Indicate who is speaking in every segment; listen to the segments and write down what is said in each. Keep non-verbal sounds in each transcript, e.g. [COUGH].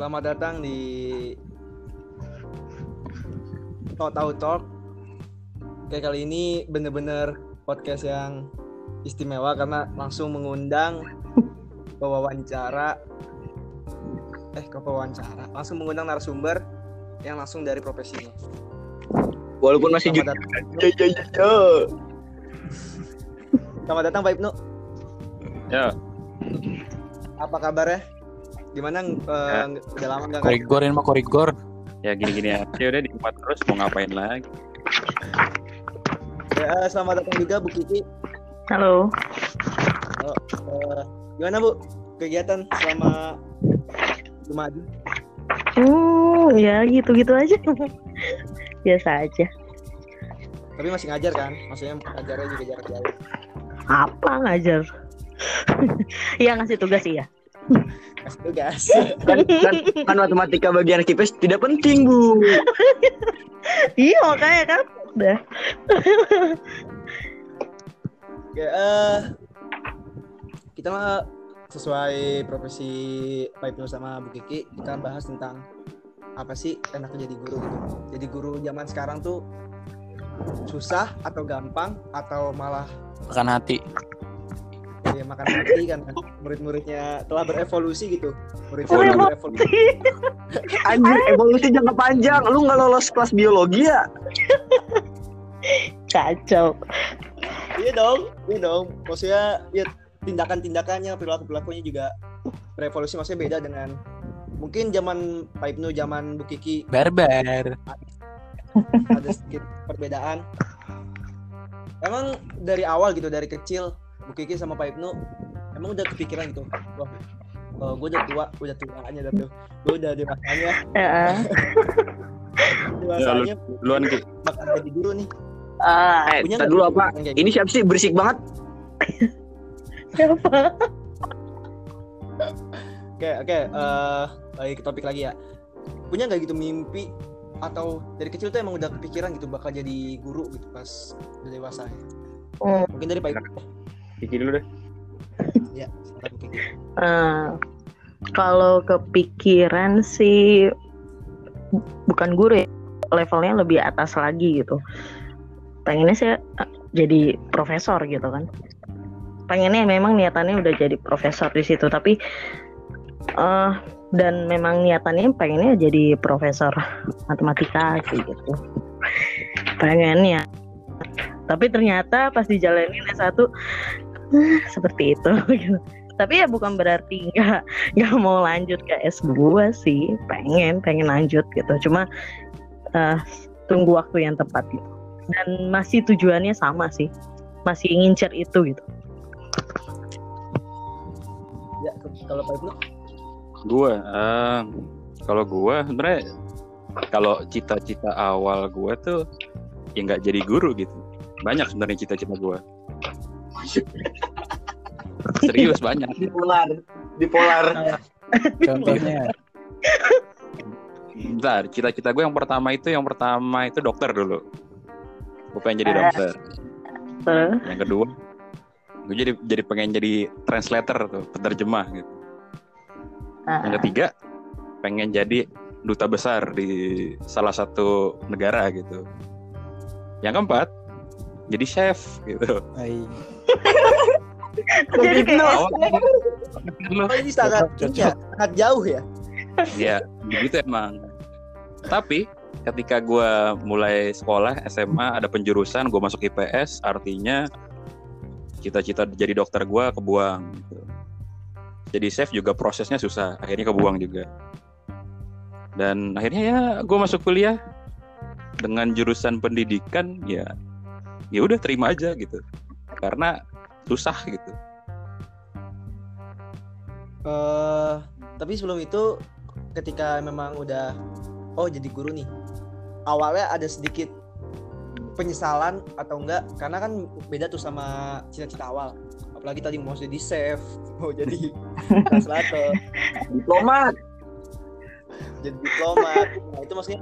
Speaker 1: Selamat datang di Talk Tahu Talk. Oke, kali ini bener-bener podcast yang istimewa karena langsung mengundang pewawancara eh ke wawancara langsung mengundang narasumber yang langsung dari profesinya.
Speaker 2: Walaupun masih
Speaker 1: Selamat datang.
Speaker 2: Ya, ya, ya, ya.
Speaker 1: Selamat datang Pak Ibnu.
Speaker 3: Ya,
Speaker 1: Apa kabarnya? Gimana eh, udah lama nggak ngajak?
Speaker 4: Korigorin mah korigor.
Speaker 3: ya gini-gini aja udah di tempat terus mau ngapain lagi?
Speaker 1: Ya, selamat datang juga Bu Kiki.
Speaker 5: Halo.
Speaker 1: Oh, eh, gimana Bu kegiatan selama Jumat?
Speaker 5: Hmm, ya gitu-gitu aja. [LAUGHS] Biasa aja.
Speaker 1: Tapi masih ngajar kan? Maksudnya ngajarnya juga jarak jauh.
Speaker 5: Apa ngajar? [LAUGHS] Iya ngasih tugas iya.
Speaker 1: Tugas.
Speaker 2: Kan, kan, kan matematika bagian KIPS tidak penting, Bu.
Speaker 5: iya makanya kan. Udah.
Speaker 1: Oke, eh kita mah sesuai profesi Pak Ibnu sama Bu Kiki, kita bahas tentang apa sih enaknya jadi guru gitu. Jadi guru zaman sekarang tuh susah atau gampang atau malah
Speaker 4: Makan hati.
Speaker 1: Ya makan hati kan murid-muridnya telah berevolusi gitu.
Speaker 5: Oh, emang.
Speaker 1: berevolusi.
Speaker 2: Anjir, evolusi jangka panjang. Lu nggak lolos kelas biologi ya?
Speaker 5: Kacau.
Speaker 1: Iya dong, iya dong. Maksudnya ya tindakan-tindakannya, perilaku-perilakunya juga berevolusi maksudnya beda dengan mungkin zaman Pak Ibnu, zaman Bu Kiki
Speaker 4: Barbar.
Speaker 1: ada sedikit perbedaan. Emang dari awal gitu dari kecil Bu Kiki sama Pak Ibnu emang udah kepikiran gitu. Wah, gue udah tua, udah tuanya dah tuh. Gue udah dewasanya, [LAUGHS]
Speaker 5: Ya.
Speaker 1: dewasanya
Speaker 3: Duluan Ki.
Speaker 1: bakal jadi guru nih.
Speaker 5: Ah,
Speaker 2: Eh,
Speaker 1: Punya
Speaker 2: dulu apa? Ini siapa sih berisik banget?
Speaker 5: siapa?
Speaker 1: Oke, oke. eh balik ke topik lagi ya. Punya nggak gitu mimpi atau dari kecil tuh emang udah kepikiran gitu bakal jadi guru gitu pas udah dewasa ya?
Speaker 5: Hmm.
Speaker 1: Mungkin dari Pak Ibnu.
Speaker 3: Kiki dulu deh.
Speaker 1: Ya.
Speaker 5: Eh, kalau kepikiran sih bukan guru ya, levelnya lebih atas lagi gitu. Pengennya sih jadi profesor gitu kan. Pengennya memang niatannya udah jadi profesor di situ, tapi eh dan memang niatannya pengennya jadi profesor matematika kayak gitu. Pengennya. Tapi ternyata pas dijalanin S1 eh, [LAUGHS] seperti itu [LAUGHS] gitu. Tapi ya bukan berarti nggak nggak mau lanjut ke S2 sih. Pengen pengen lanjut gitu. Cuma eh, tunggu waktu yang tepat gitu. Dan masih tujuannya sama sih. Masih ngincer itu gitu.
Speaker 1: Ya, kalau Pak Ibnu?
Speaker 3: Gua, eh, kalau gua sebenarnya kalau cita-cita awal gua tuh ya nggak jadi guru gitu. Banyak sebenarnya cita-cita gua. [LAUGHS] Serius banyak.
Speaker 2: Bipolar. Bipolar. [LAUGHS]
Speaker 4: Contohnya.
Speaker 3: Bentar, cita-cita gue yang pertama itu yang pertama itu dokter dulu. Gue pengen jadi
Speaker 5: Eh.
Speaker 3: dokter.
Speaker 5: Terus,
Speaker 3: Yang kedua, gue jadi jadi pengen jadi translator tuh, penerjemah gitu.
Speaker 5: ah,
Speaker 3: Yang ketiga, pengen jadi duta besar di salah satu negara gitu. Yang keempat, jadi chef gitu.
Speaker 4: Ai. [LAUGHS]
Speaker 5: jadi kayak [LAUGHS]
Speaker 1: Oh, ini sangat ini ya, sangat jauh ya.
Speaker 3: ya, begitu [LAUGHS] emang. Tapi ketika gue mulai sekolah SMA ada penjurusan gue masuk IPS artinya cita-cita jadi dokter gue kebuang gitu. jadi chef juga prosesnya susah akhirnya kebuang juga dan akhirnya ya gue masuk kuliah dengan jurusan pendidikan ya ya udah terima aja gitu karena susah gitu.
Speaker 1: Eh tapi sebelum itu ketika memang udah oh jadi guru nih awalnya ada sedikit penyesalan atau enggak? Karena kan beda tuh sama cita-cita awal. Apalagi tadi mau jadi chef [LAUGHS] mau jadi translator
Speaker 2: Diplomat.
Speaker 1: jadi diplomat. Nah itu maksudnya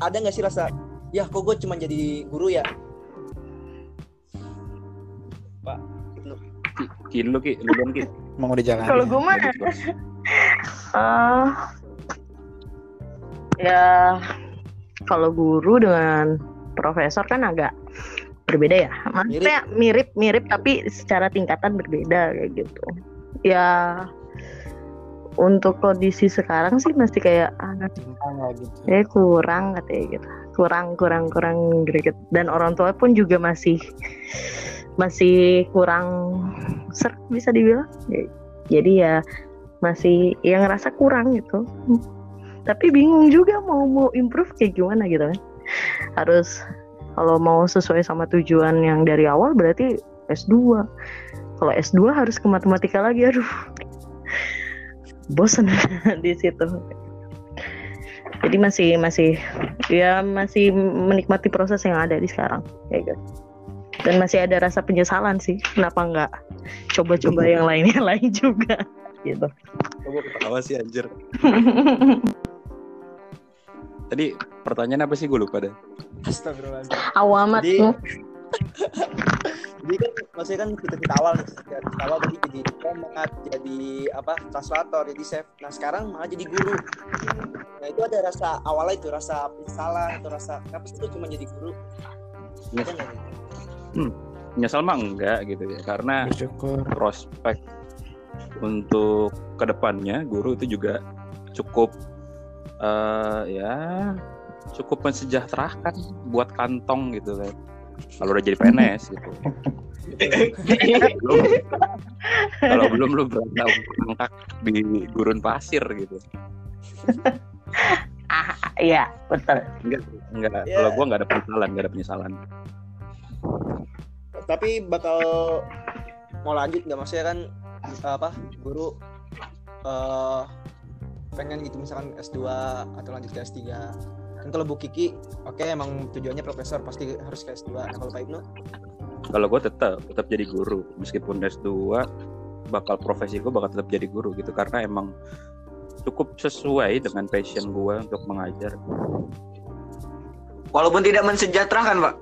Speaker 1: ada nggak sih rasa ya kok gue cuma jadi guru ya
Speaker 3: Ki, ki lu ki lu ki.
Speaker 4: Emang udah jalan.
Speaker 5: kalau gue mah [LAUGHS] eh ya kalau guru dengan profesor kan agak berbeda ya. Maksudnya mirip. mirip tapi secara tingkatan berbeda kayak gitu. Ya untuk kondisi sekarang sih masih kayak ah,
Speaker 4: gitu.
Speaker 5: kayak kurang katanya gitu. Kurang kurang kurang greget. Dan orang tua pun juga masih masih kurang ser bisa dibilang. Jadi ya masih yang ngerasa kurang gitu. Tapi bingung juga mau mau improve kayak gimana gitu kan. Harus kalau mau sesuai sama tujuan yang dari awal berarti S2 kalau S2 harus ke matematika lagi aduh. Bosan [LAUGHS] di situ. Jadi masih masih ya masih menikmati proses yang ada di sekarang kayak gitu dan masih ada rasa penyesalan sih kenapa nggak coba-coba yang lainnya lain juga gitu
Speaker 3: Coba ketawa sih anjir. Tadi pertanyaan apa sih gue lupa deh.
Speaker 1: Astagfirullahaladzim.
Speaker 5: awamat
Speaker 1: Jadi- Jadi kan maksudnya kan kita kita awal kita awal tadi jadi pemat, jadi apa translator, jadi chef. Nah sekarang malah jadi guru. Nah itu ada rasa awalnya itu rasa penyesalan atau rasa kenapa sih lu cuma jadi guru?
Speaker 3: Iya.
Speaker 1: Ada nih?
Speaker 3: Nyesel mah enggak gitu ya. Karena
Speaker 4: Bersyukur.
Speaker 3: prospek untuk ke depannya guru itu juga cukup eh ya cukup mensejahterakan buat kantong gitu kan kalau udah jadi PNS gitu Belum- kalau belum lu berangkat di gurun pasir gitu [LAUGHS]
Speaker 5: ah iya betul
Speaker 3: enggak enggak kalau gua nggak ada penyesalan nggak ada penyesalan
Speaker 1: Tapi bakal mau lanjut nggak? Maksudnya kan apa guru eh pengen gitu misalkan S2 atau lanjut ke S3 kan kalau Bu Kiki oke emang tujuannya profesor pasti harus ke S2 nah kalau Pak Ibnu?
Speaker 3: Kalau gue tetap tetap jadi guru. Meskipun S2 bakal profesi gue bakal tetap jadi guru gitu. Karena emang cukup sesuai dengan passion gue untuk mengajar.
Speaker 2: Walaupun tidak mensejahterakan, Pak.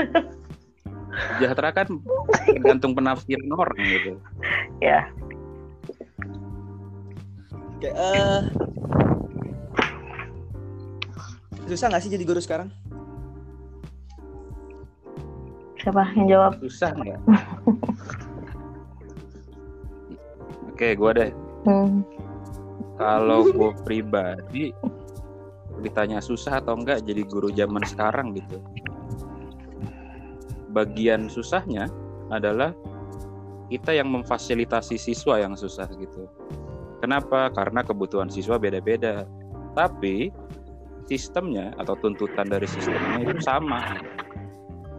Speaker 2: [LAUGHS]
Speaker 3: sejahtera kan tergantung penafsiran orang gitu.
Speaker 5: Ya.
Speaker 1: Oke, eh susah nggak sih jadi guru sekarang?
Speaker 5: siapa yang jawab?
Speaker 3: Susah nggak? Oke gue deh.
Speaker 5: Hmm.
Speaker 3: kalau gue pribadi ditanya susah atau enggak jadi guru zaman sekarang gitu bagian susahnya adalah kita yang memfasilitasi siswa yang susah gitu. Kenapa? Karena kebutuhan siswa beda-beda. Tapi sistemnya atau tuntutan dari sistemnya itu sama.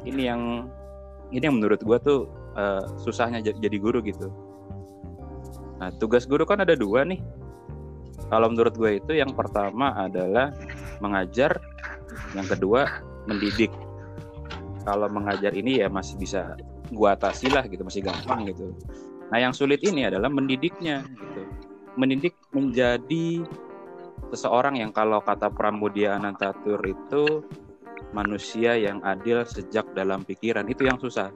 Speaker 3: Ini yang ini yang menurut gue tuh eh, susahnya jadi guru gitu. Nah tugas guru kan ada dua nih. Kalau menurut gue itu yang pertama adalah mengajar, yang kedua mendidik. Kalau mengajar ini ya masih bisa gua atasi lah gitu, masih gampang gitu. Nah yang sulit ini adalah mendidiknya gitu. Mendidik menjadi seseorang yang kalau kata Pramudia Anantatur itu manusia yang adil sejak dalam pikiran itu yang susah.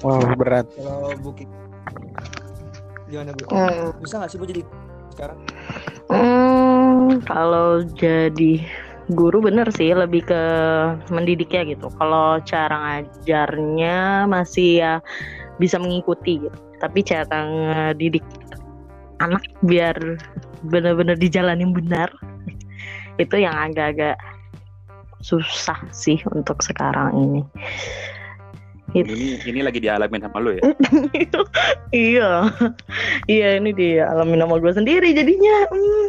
Speaker 4: Wow, berat.
Speaker 1: Kalau Bu Kiki gimana Bu?
Speaker 5: Hmm.
Speaker 1: Susah nggak sih Bu jadi sekarang?
Speaker 5: Hmm, kalau jadi guru bener sih lebih ke mendidiknya gitu. Kalau cara ngajarnya masih ya bisa mengikuti gitu. Tapi cara ngedidik anak biar bener-bener dijalanin benar itu yang agak-agak susah sih untuk sekarang ini.
Speaker 3: Ini ini lagi dialamin sama lu ya. [LAUGHS]
Speaker 5: iya, iya ini dialami nama gue sendiri jadinya hmm,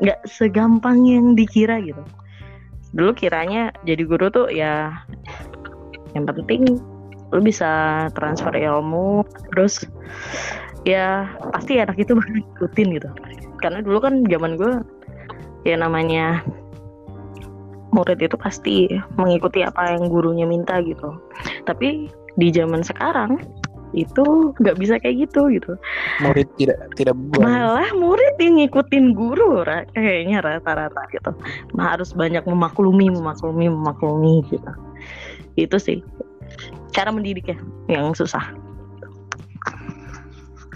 Speaker 5: nggak segampang yang dikira gitu. Dulu kiranya jadi guru tuh ya yang penting lu bisa transfer ilmu terus ya pasti anak itu bakal ngikutin gitu. Karena dulu kan zaman gue ya namanya murid itu pasti mengikuti apa yang gurunya minta gitu. Tapi di zaman sekarang itu nggak bisa kayak gitu gitu.
Speaker 4: Murid tidak tidak buang.
Speaker 5: Malah murid yang ngikutin guru ra- kayaknya rata-rata gitu. Nah, harus banyak memaklumi, memaklumi, memaklumi gitu. Itu sih cara mendidiknya yang susah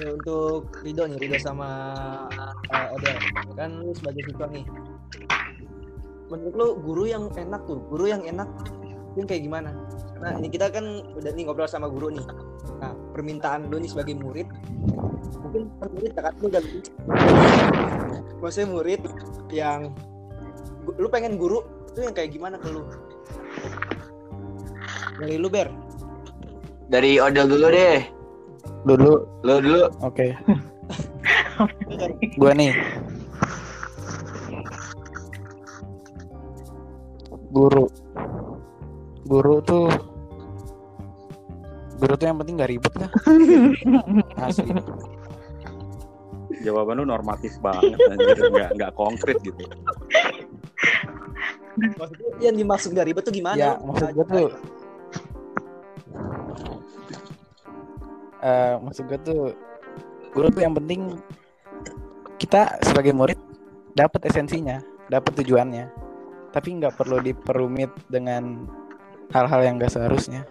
Speaker 1: Ya, untuk Rido nih, Rido sama uh, Odel. Kan lu sebagai siswa nih. Menurut lu guru yang enak tuh, guru yang enak itu kayak gimana? Nah, ini kita kan udah nih ngobrol sama guru nih. Nah, permintaan lu nih sebagai murid mungkin murid kakak lu udah maksudnya murid yang lu pengen guru itu yang kayak gimana ke lu? Dari lu Ber.
Speaker 2: Dari Odel dulu deh.
Speaker 4: Dulu,
Speaker 2: Lo dulu.
Speaker 4: oke.
Speaker 1: Lu [LAUGHS] kan
Speaker 4: Gua nih. Guru. Guru tuh Guru tuh yang penting gak ribet lah. [LAUGHS] Asli.
Speaker 3: Jawaban lu normatif banget anjir, nggak nggak konkret gitu.
Speaker 1: maksudnya yang dimaksud dari itu gimana?
Speaker 4: Ya, maksud gue tuh eh maksud gue tuh guru tuh yang penting kita sebagai murid dapat esensinya, dapat tujuannya. Tapi nggak perlu diperumit dengan hal-hal yang gak seharusnya.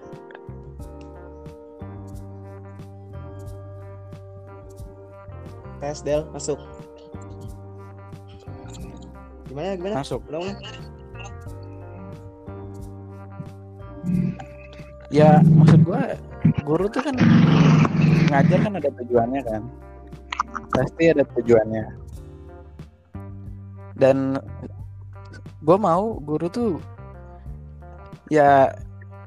Speaker 1: tes Del masuk. Gimana gimana?
Speaker 4: Masuk.
Speaker 1: Ulang ulang.
Speaker 4: Ya, maksud gua guru tuh kan ngajar kan ada tujuannya kan. Pasti ada tujuannya. Dan gua mau guru tuh ya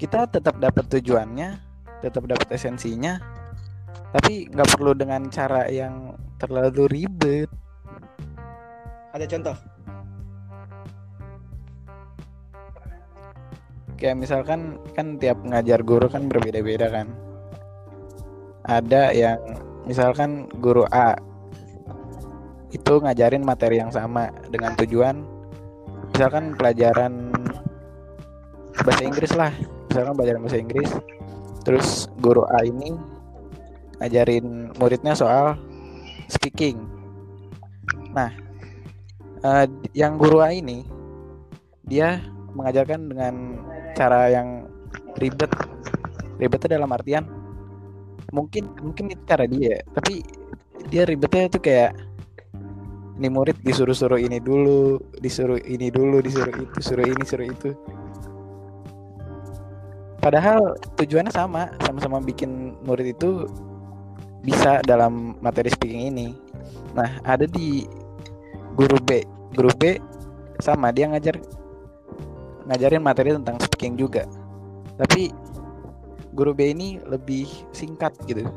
Speaker 4: kita tetap dapat tujuannya, tetap dapat esensinya, tapi nggak perlu dengan cara yang terlalu ribet.
Speaker 1: Ada contoh?
Speaker 4: Kayak misalkan kan tiap ngajar guru kan berbeda-beda kan. Ada yang misalkan guru A itu ngajarin materi yang sama dengan tujuan misalkan pelajaran bahasa Inggris lah. Misalkan pelajaran bahasa Inggris. Terus guru A ini ngajarin muridnya soal speaking. Nah, eh, yang guru A ini dia mengajarkan dengan cara yang ribet ribetnya dalam artian mungkin mungkin itu cara dia tapi dia ribetnya tuh kayak ini murid disuruh-suruh ini dulu disuruh ini dulu disuruh itu suruh ini suruh itu. Padahal tujuannya sama sama-sama bikin murid itu bisa dalam materi speaking ini. Nah ada di guru B. Guru B sama dia ngajar ngajarin materi tentang speaking juga. Tapi guru B ini lebih singkat gitu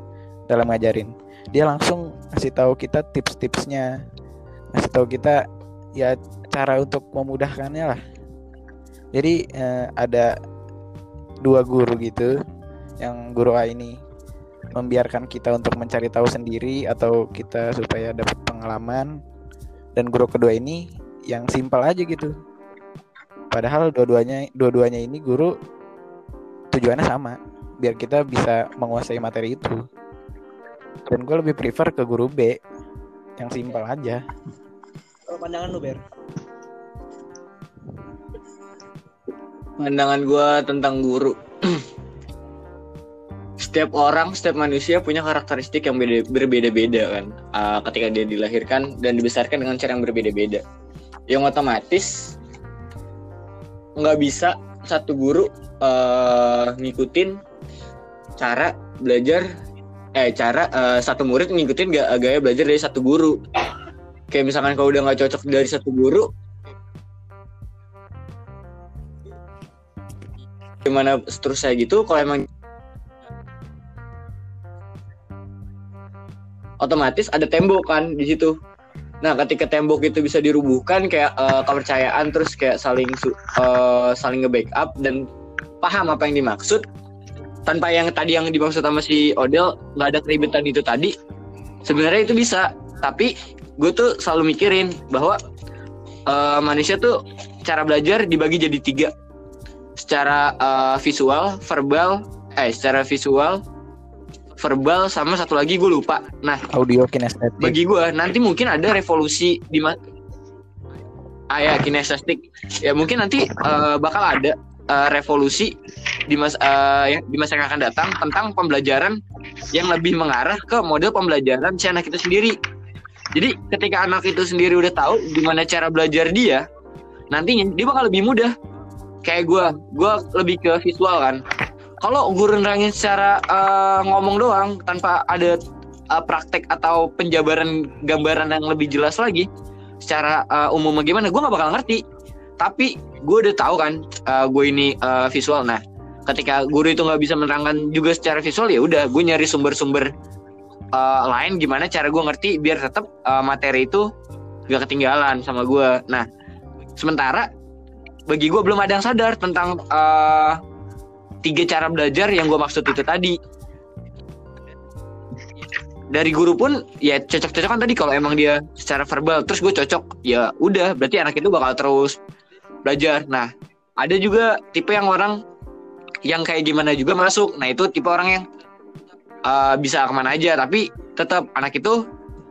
Speaker 4: dalam ngajarin. Dia langsung kasih tahu kita tips-tipsnya kasih tahu kita ya cara untuk memudahkannya lah jadi eh, ada dua guru gitu yang guru A ini membiarkan kita untuk mencari tahu sendiri atau kita supaya dapat pengalaman dan guru kedua ini yang simpel aja gitu Padahal dua-duanya dua-duanya ini guru tujuannya sama, biar kita bisa menguasai materi itu. Dan gue lebih prefer ke guru B yang simpel aja.
Speaker 1: Pandangan lu Ber.
Speaker 2: Pandangan gue tentang guru. [CLEARS THROAT] setiap orang, setiap manusia punya karakteristik yang beda, berbeda-beda kan. Uh, ketika dia dilahirkan dan dibesarkan dengan cara yang berbeda-beda. Yang otomatis nggak bisa satu guru uh, ngikutin cara belajar eh cara uh, satu murid ngikutin ga- gaya belajar dari satu guru. Kayak misalkan kalau udah nggak cocok dari satu guru, gimana seterusnya gitu kalau emang otomatis ada tembok kan di situ. Nah ketika tembok itu bisa dirubuhkan kayak eh, kepercayaan terus kayak saling eh, saling nge-backup dan paham apa yang dimaksud tanpa yang tadi yang dimaksud sama si Odel nggak ada keribetan itu tadi sebenarnya itu bisa. Tapi gue tuh selalu mikirin bahwa eh, manusia tuh cara belajar dibagi jadi tiga secara eh, visual, verbal, eh secara visual, verbal sama satu lagi gue lupa. Nah
Speaker 4: Audio kinestetik.
Speaker 2: bagi gue nanti mungkin ada revolusi di ma- ah ya kinestetik ya mungkin nanti eh, bakal ada eh, revolusi di masa eh, yang- di masa yang akan datang tentang pembelajaran yang lebih mengarah ke model pembelajaran si anak itu sendiri. Jadi ketika anak itu sendiri udah tahu gimana cara belajar dia, nantinya dia bakal lebih mudah. Kayak gue, gue lebih ke visual kan. Kalau guru nerangin secara eh, ngomong doang tanpa ada eh, praktek atau penjabaran gambaran yang lebih jelas lagi, secara eh, umum gimana, gue nggak bakal ngerti. Tapi gue udah tahu kan, eh, gue ini eh, visual. Nah, ketika guru itu nggak bisa menerangkan juga secara visual ya udah, gue nyari sumber-sumber eh, lain gimana cara gue ngerti biar tetap eh, materi itu gak ketinggalan sama gue. Nah, sementara bagi gue belum ada yang sadar tentang eh, tiga cara belajar yang gue maksud itu tadi. Dari guru pun ya cocok-cocokan tadi kalau emang dia secara verbal terus gue cocok ya udah berarti anak itu bakal terus belajar. Nah, ada juga tipe yang orang yang kayak gimana juga masuk. Nah, itu tipe orang yang eh, bisa ke mana aja tapi tetap anak itu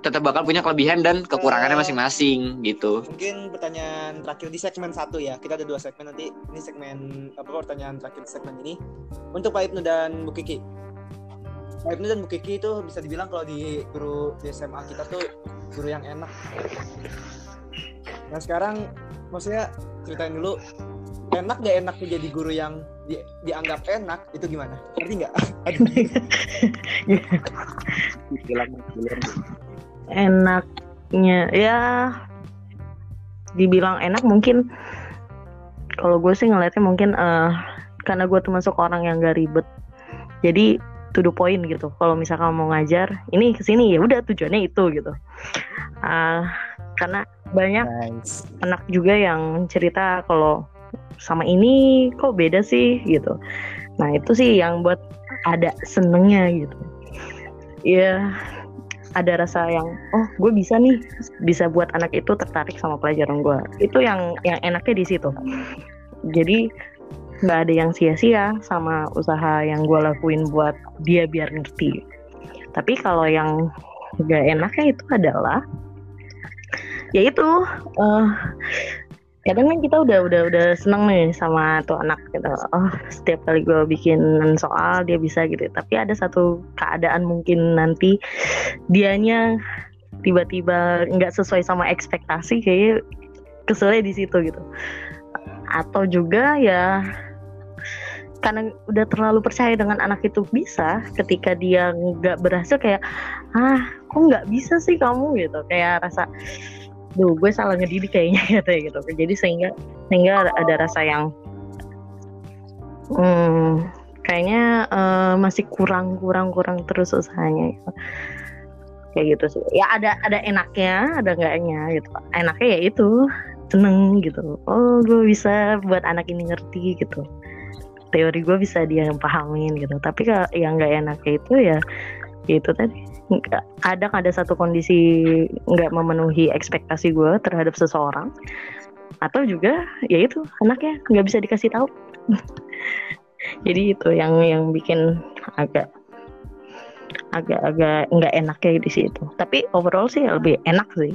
Speaker 2: tetap bakal punya kelebihan dan kekurangannya masing-masing gitu.
Speaker 1: Mungkin pertanyaan terakhir di segmen satu ya. Kita ada dua segmen nanti. Ini segmen apa pertanyaan terakhir di segmen ini untuk Pak Ibnu dan Bu Kiki. Pak Ibnu dan Bu Kiki itu bisa dibilang kalau di guru di SMA kita tuh guru yang enak. Nah sekarang maksudnya ceritain dulu enak gak enak jadi guru yang di- dianggap enak itu gimana? Ngerti nggak? Aduh.
Speaker 3: Hilang, [LAUGHS] hilang.
Speaker 5: enaknya ya dibilang enak mungkin kalau gue sih ngeliatnya mungkin eh karena gue termasuk orang yang gak ribet jadi to the point gitu kalau misalkan mau ngajar ini ke sini ya udah tujuannya itu gitu Ah, karena banyak
Speaker 4: Nice.
Speaker 5: anak juga yang cerita kalau sama ini kok beda sih gitu. Nah itu sih yang buat ada senengnya gitu. Ya ada rasa yang oh gue bisa nih bisa buat anak itu tertarik sama pelajaran gue. Itu yang yang enaknya di situ. Jadi nggak ada yang sia-sia sama usaha yang gue lakuin buat dia biar ngerti. Tapi kalau yang gak enaknya itu adalah ya itu eh, kadang kan kita udah udah udah seneng nih sama tuh anak gitu. Oh setiap kali gue bikin soal dia bisa gitu. Tapi ada satu keadaan mungkin nanti dianya tiba-tiba nggak sesuai sama ekspektasi kayak keselnya di situ gitu. Atau juga ya karena udah terlalu percaya dengan anak itu bisa ketika dia nggak berhasil kayak ah kok nggak bisa sih kamu? gitu. Kayak rasa duh gue salah ngedidik kayaknya [LAUGHS] gitu gitu. Jadi sehingga sehingga ada rasa yang hmm, kayaknya eh, masih kurang kurang kurang terus usahanya gitu. kayak gitu sih. Ya ada ada enaknya ada enggaknya gitu. Enaknya ya itu seneng gitu. Oh gue bisa buat anak ini ngerti gitu. Teori gue bisa dia pahamin gitu. Tapi kalau yang nggak enaknya itu ya itu tadi. Kadang ada satu kondisi nggak memenuhi ekspektasi gue terhadap seseorang. Atau juga ya itu anaknya nggak bisa dikasih tahu. [LAUGHS] Jadi itu yang yang bikin agak agak agak nggak enaknya di situ. Tapi overall sih lebih enak sih.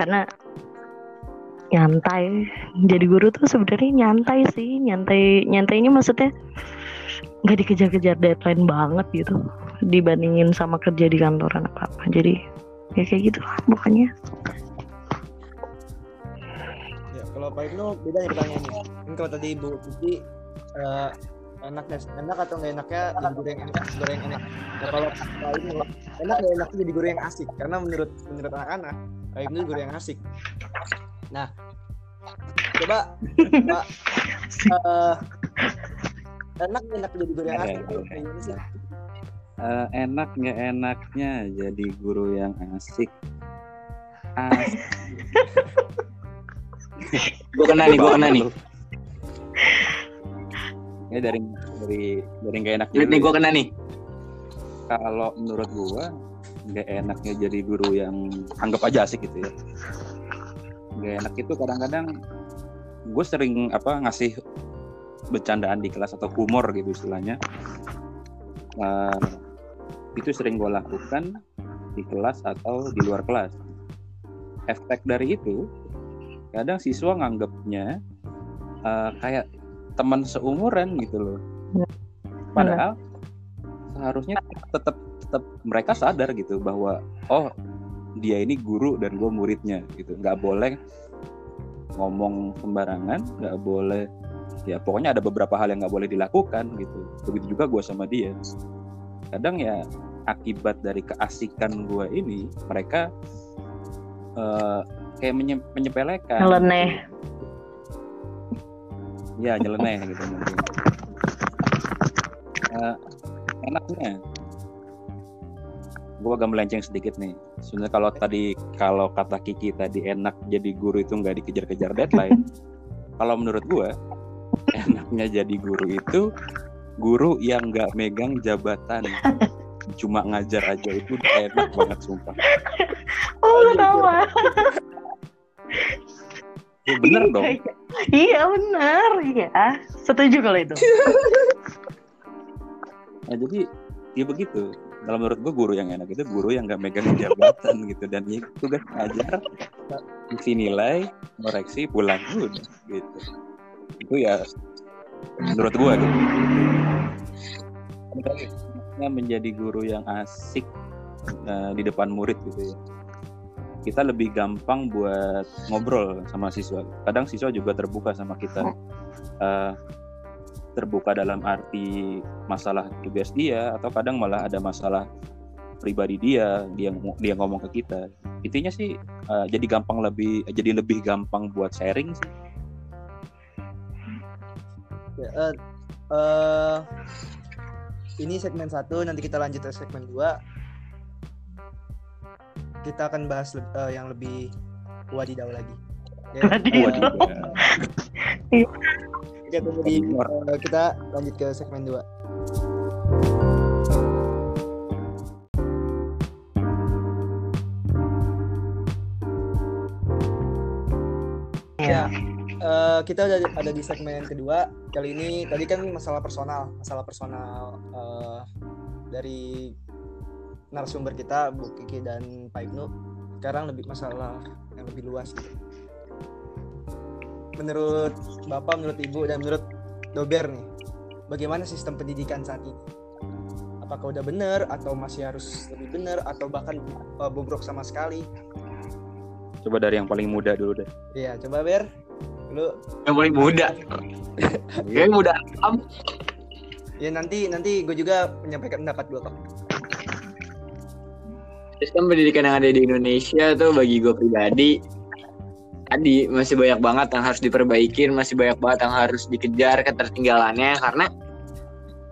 Speaker 5: Karena nyantai. Jadi guru tuh sebenarnya nyantai sih. Nyantai nyantainya maksudnya nggak dikejar-kejar deadline banget gitu dibandingin sama kerja di kantoran apa apa jadi ya kayak gitu lah bukannya
Speaker 1: Ya, kalau Pak Ibnu beda nih pertanyaannya. Kan kalau tadi Bu Kiki eh, enak dan enak atau nggak enaknya jadi guru yang enak, guru yang enak. Nah kalau Pak Ibnu enak nggak enaknya jadi guru yang asik karena menurut menurut anak-anak Pak Ibnu guru yang asik. Nah coba Pak eh, enak nggak enak jadi guru yang asik
Speaker 3: Eh, enak nggak enaknya jadi guru yang asik [LAUGHS] asik
Speaker 2: Gue kena nih, gue kena nih. [LAUGHS]
Speaker 3: ya dari dari dari nggak enak
Speaker 2: Lihat nih, gue kena nih.
Speaker 3: kalau menurut gua nggak enaknya jadi guru yang anggap aja asik gitu ya nggak enak itu kadang-kadang gue sering apa ngasih bercandaan di kelas atau humor gitu istilahnya Eh, itu sering gue lakukan di kelas atau di luar kelas. Efek dari itu kadang siswa nganggapnya eh, kayak teman seumuran gitu loh. Padahal seharusnya tetap tetap mereka sadar gitu bahwa oh dia ini guru dan gue muridnya gitu. Nggak boleh ngomong sembarangan nggak boleh ya pokoknya ada beberapa hal yang nggak boleh dilakukan gitu. Begitu juga gue sama dia kadang ya akibat dari keasikan gue ini mereka eh, kayak menye- menyepelekan.
Speaker 5: Nyeleneh.
Speaker 3: ya nyeleneh gitu mungkin. Eh, enaknya. Gue agak melenceng sedikit nih. Sebenarnya kalau tadi kalau kata Kiki tadi enak jadi guru itu nggak dikejar-kejar deadline. [LAUGHS] Kalau menurut gue enaknya jadi guru itu guru yang nggak megang jabatan cuma ngajar aja itu udah enak banget sumpah
Speaker 5: Oh, sama.
Speaker 3: ya, bener dong
Speaker 5: Iya, benar. Iya. Setuju kalau itu.
Speaker 3: Nah, jadi ya begitu. Kalau menurut gue guru yang enak itu guru yang nggak megang jabatan gitu dan ya tugas ngajar, isi nilai, koreksi, pulang udah gitu. Itu ya menurut gue gitu. Menjadi guru yang asik eh, di depan murid gitu ya. Kita lebih gampang buat ngobrol sama siswa. Kadang siswa juga terbuka sama kita. Eh, terbuka dalam arti masalah tugas dia atau kadang malah ada masalah pribadi dia dia dia ngomong ke kita intinya sih eh, jadi gampang lebih jadi lebih gampang buat sharing sih
Speaker 1: Ya, eh, eh, ini segmen satu, nanti kita lanjut ke segmen dua. Kita akan bahas leb- eh, yang lebih wadidaw lagi. Ya,
Speaker 5: Wadidaw.
Speaker 3: Wadidaw.
Speaker 1: kita tunggu di- eh, kita lanjut ke segmen dua. Ya, eh, kita udah ada di segmen kedua. Kali ini tadi kan masalah personal, masalah personal eh, dari narasumber kita Bu Kiki dan Pak Ibnu. Sekarang lebih masalah yang lebih luas gitu. Menurut Bapak, menurut Ibu dan menurut Dober nih, bagaimana sistem pendidikan saat ini? Apakah udah benar atau masih harus lebih benar atau bahkan eh, bobrok sama sekali?
Speaker 3: coba dari yang paling muda dulu deh
Speaker 1: Iya, coba Ber. Lu
Speaker 2: Yang paling muda. [LAUGHS] Kayak muda. Am.
Speaker 1: ya nanti nanti gue juga menyampaikan pendapat gue kok.
Speaker 2: Sistem pendidikan yang ada di Indonesia tuh bagi gue pribadi tadi masih banyak banget yang harus diperbaikin, masih banyak banget yang harus dikejar ketertinggalannya karena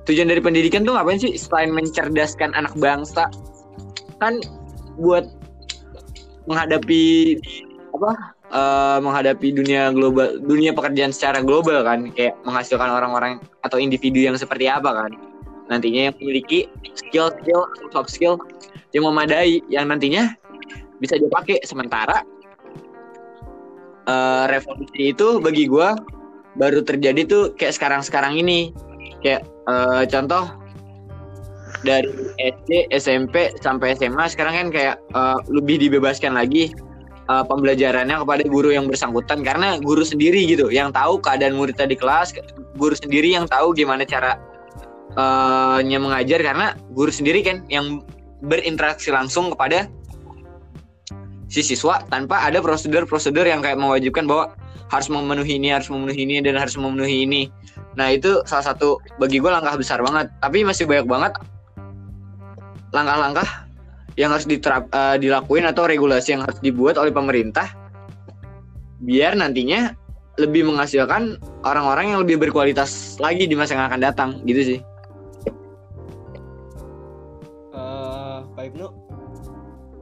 Speaker 2: tujuan dari pendidikan tuh ngapain sih selain mencerdaskan anak bangsa kan buat menghadapi apa eh, menghadapi dunia global dunia pekerjaan secara global kan kayak menghasilkan orang-orang atau individu yang seperti apa kan. Nantinya yang memiliki skill skill soft skill yang memadai yang nantinya bisa dipakai. Sementara eh, revolusi itu bagi gua baru terjadi tuh kayak sekarang-sekarang ini. Kayak eh, contoh dari SD, SMP sampai SMA sekarang kan kayak eh, lebih dibebaskan lagi eh, pembelajarannya kepada guru yang bersangkutan karena guru sendiri gitu yang tahu keadaan muridnya di kelas, guru sendiri yang tahu gimana cara eh, nya mengajar karena guru sendiri kan yang berinteraksi langsung kepada si siswa tanpa ada prosedur-prosedur yang kayak mewajibkan bahwa harus memenuhi ini, harus memenuhi ini dan harus memenuhi ini. Nah itu salah satu bagi gue langkah besar banget. Tapi masih banyak banget langkah-langkah yang harus diterap, eh, dilakuin atau regulasi yang harus dibuat oleh pemerintah biar nantinya lebih menghasilkan orang-orang yang lebih berkualitas lagi di masa yang akan datang gitu sih.
Speaker 1: Eh, Pak Ibnu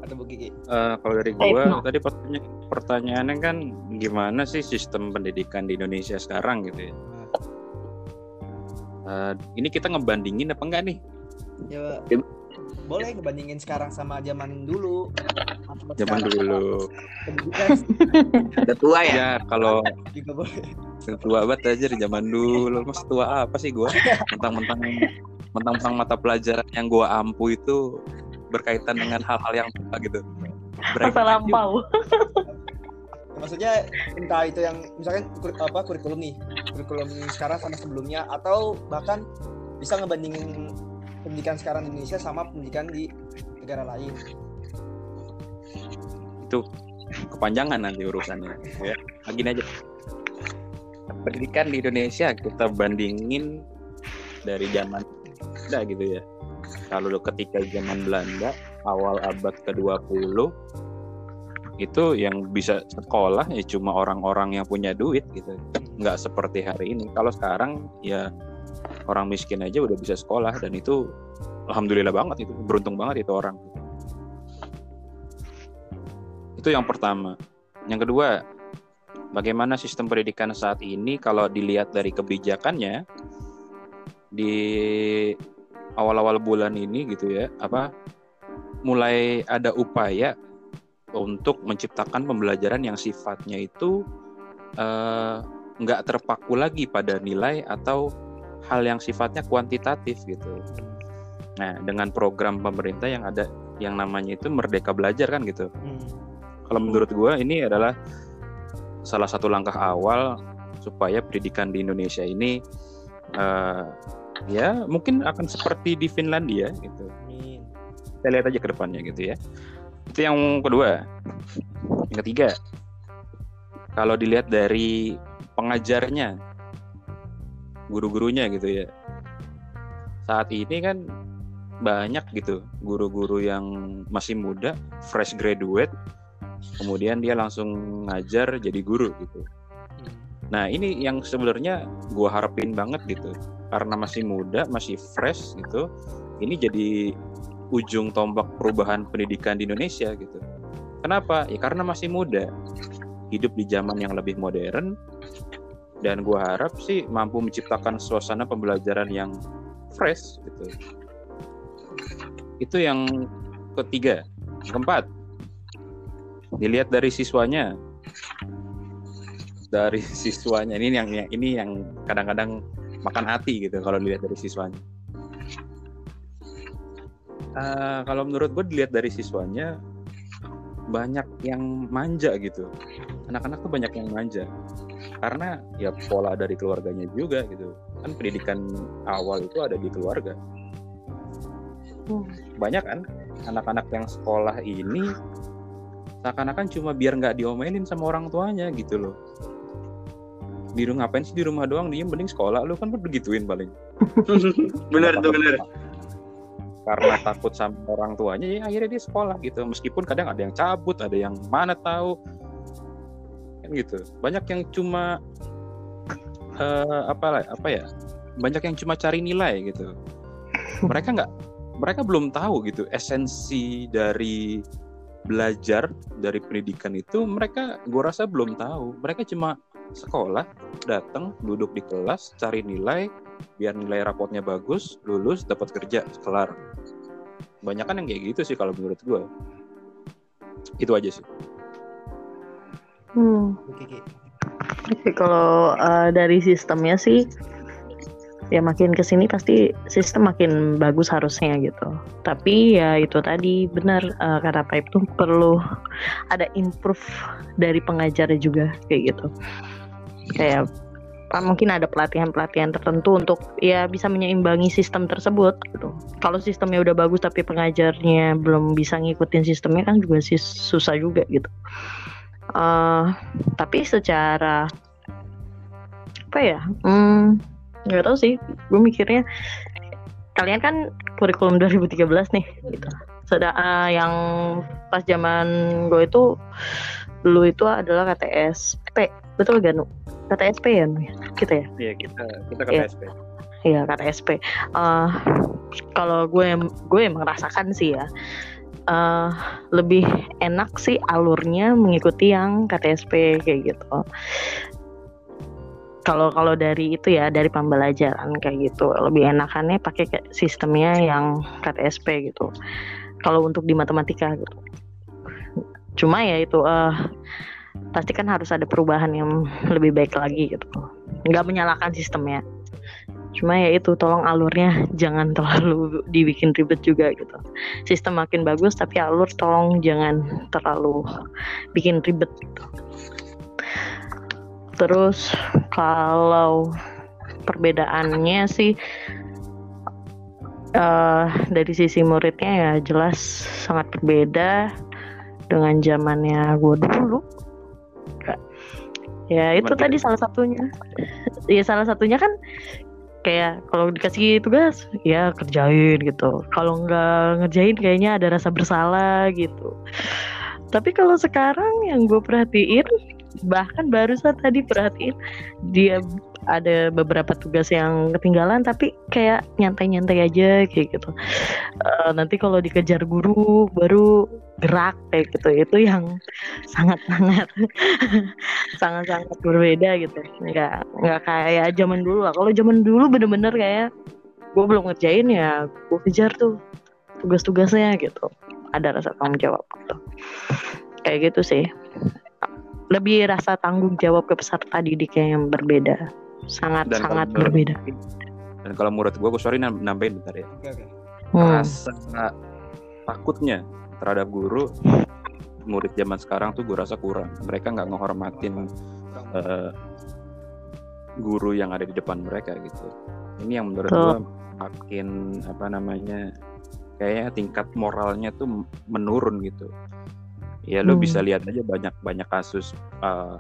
Speaker 1: atau Bu Kiki?
Speaker 3: Eh, kalau dari
Speaker 5: Baik,
Speaker 3: gua
Speaker 5: no.
Speaker 3: tadi pertanya- pertanyaannya kan gimana sih sistem pendidikan di Indonesia sekarang gitu ya Eh, ini kita ngebandingin apa enggak nih
Speaker 1: Ya,
Speaker 2: Ya.
Speaker 1: Boleh ngebandingin sekarang sama zaman dulu. Sama
Speaker 3: zaman
Speaker 1: sekarang.
Speaker 3: dulu
Speaker 2: Udah tua ya.
Speaker 3: ya kalau
Speaker 1: juga boleh.
Speaker 3: tua banget aja di zaman dulu mas tua apa sih gua mentang-mentang mentang-mentang mata pelajaran yang gua ampu itu berkaitan dengan hal-hal yang tua gitu
Speaker 5: Masa
Speaker 3: Brengsek juga.
Speaker 5: lampau.
Speaker 1: maksudnya entah itu yang misalkan kur- apa kurikulum nih kurikulum sekarang sama sebelumnya atau bahkan bisa ngebandingin pendidikan sekarang di Indonesia sama pendidikan di negara lain.
Speaker 3: Itu kepanjangan nanti urusannya ya. Nah, gini aja. Pendidikan di Indonesia kita bandingin dari zaman Belanda gitu ya. Kalau ketika zaman Belanda awal abad ke-20 itu yang bisa sekolah ya cuma orang-orang yang punya duit gitu. Nggak seperti hari ini. Kalau sekarang ya orang miskin aja udah bisa sekolah dan itu alhamdulillah banget itu beruntung banget itu orang. Itu yang pertama. Yang kedua bagaimana sistem pendidikan saat ini kalau dilihat dari kebijakannya di awal-awal bulan ini gitu ya apa mulai ada upaya untuk menciptakan pembelajaran yang sifatnya itu eh, nggak terpaku lagi pada nilai atau hal yang sifatnya kuantitatif gitu. Nah dengan program pemerintah yang ada yang namanya itu Merdeka Belajar kan gitu. Kalau menurut gue ini adalah salah satu langkah awal supaya pendidikan di Indonesia ini eh, ya mungkin akan seperti di Finlandia gitu.
Speaker 1: Amin.
Speaker 3: Kita lihat aja ke depannya gitu ya. Itu yang kedua. Yang ketiga, kalau dilihat dari pengajarnya, guru-gurunya gitu ya. Saat ini kan banyak gitu guru-guru yang masih muda, fresh graduate, kemudian dia langsung ngajar jadi guru gitu. Nah ini yang sebenarnya gue harapin banget gitu, karena masih muda, masih fresh gitu. Ini jadi ujung tombak perubahan pendidikan di Indonesia gitu. Kenapa? Ya karena masih muda, hidup di zaman yang lebih modern, dan gue harap sih mampu menciptakan suasana pembelajaran yang fresh gitu. Itu yang ketiga, keempat. Dilihat dari siswanya, dari [LAUGHS] siswanya ini yang ini yang kadang-kadang makan hati gitu kalau dilihat dari siswanya. Uh, kalau menurut gue dilihat dari siswanya banyak yang manja gitu. Anak-anak tuh banyak yang manja karena ya pola dari keluarganya juga gitu. Kan pendidikan awal itu ada di keluarga. Banyak kan anak-anak yang sekolah ini seakan-akan cuma biar nggak diomelin sama orang tuanya gitu loh. Di rumah ngapain sih di rumah doang? Diem mending sekolah. Lu kan begituin paling. [LAUGHS]
Speaker 2: Bener tuh bener
Speaker 3: karena takut sama orang tuanya ya akhirnya dia sekolah gitu. Meskipun kadang ada yang cabut ada yang mana tahu gitu. Banyak yang cuma uh, apa apa ya banyak yang cuma cari nilai gitu. Mereka nggak mereka belum tahu gitu esensi dari belajar dari pendidikan itu mereka gue rasa belum tahu. Mereka cuma sekolah datang duduk di kelas cari nilai biar nilai rapotnya bagus lulus dapat kerja kelar. Banyak kan yang kayak gitu sih kalau menurut gue itu aja sih
Speaker 5: Hmm.
Speaker 1: Oke, [LAUGHS]
Speaker 5: kalau uh, dari sistemnya sih ya makin ke sini pasti sistem makin bagus harusnya gitu. Tapi ya itu tadi benar uh, kata Pak itu perlu ada improve dari pengajarnya juga kayak gitu. Kayak mungkin ada pelatihan-pelatihan tertentu untuk ya bisa menyeimbangi sistem tersebut gitu. Kalau sistemnya udah bagus tapi pengajarnya belum bisa ngikutin sistemnya kan juga sih susah juga gitu. Eh, tapi secara apa ya? Hmm, nggak tahu sih. Gue mikirnya kalian kan kurikulum 2013 nih, gitu. Sedang yang pas zaman gue itu dulu itu adalah KTSP, betul gak Nu? KTSP ya, Nu? Kita ya?
Speaker 3: iya kita kita ke
Speaker 5: Iya.
Speaker 3: PSP
Speaker 5: Iya KTSP. Eh kalau gue gue emang rasakan sih ya. Eh lebih enak sih alurnya mengikuti yang KTSP kayak gitu. Kalau kalau dari itu ya dari pembelajaran kayak gitu lebih enakannya pakai sistemnya yang KTSP gitu. Kalau untuk di matematika gitu. Cuma ya itu eh pasti kan harus ada perubahan yang lebih baik lagi gitu. Nggak menyalahkan sistemnya cuma ya itu tolong alurnya [LAUGHS] jangan terlalu dibikin ribet juga gitu sistem makin bagus tapi alur tolong jangan terlalu bikin ribet gitu Terus kalau perbedaannya sih eh dari sisi muridnya ya jelas sangat berbeda dengan zamannya gue dulu. Ya itu
Speaker 3: Cuman
Speaker 5: tadi salah satunya. ya salah satunya kan kayak kalau dikasih tugas ya kerjain gitu. Kalau nggak ngerjain kayaknya ada rasa bersalah gitu. Tapi kalau sekarang yang gue perhatiin bahkan barusan tadi perhatiin dia ada beberapa tugas yang ketinggalan tapi kayak nyantai-nyantai aja kayak gitu. Eh, nanti kalau dikejar guru baru gerak kayak gitu. Itu yang sangat-sangat [LAUGHS] sangat-sangat berbeda gitu. Nggak nggak kayak zaman dulu lah. Kalau zaman dulu bener-bener kayak gue belum ngerjain ya gue kejar tuh tugas-tugasnya gitu. Ada rasa tanggung jawab gitu. Kayak gitu sih. Lebih rasa tanggung jawab ke peserta didiknya yang berbeda. Sangat
Speaker 3: Dan
Speaker 5: sangat
Speaker 3: kalau-
Speaker 5: berbeda.
Speaker 3: Dan kalau menurut gue, gue sorry nam- nambahin bentar ya.
Speaker 1: Oke oke.
Speaker 5: Hmm.
Speaker 3: Rasa takutnya terhadap guru murid zaman sekarang tuh gue rasa kurang. Mereka nggak ngehormatin
Speaker 1: Kurang.
Speaker 3: eh, guru yang ada di depan mereka gitu. Ini yang menurut gue makin apa namanya kayaknya tingkat moralnya tuh menurun gitu. Ya lu
Speaker 5: Hmm.
Speaker 3: bisa lihat aja banyak banyak kasus eh,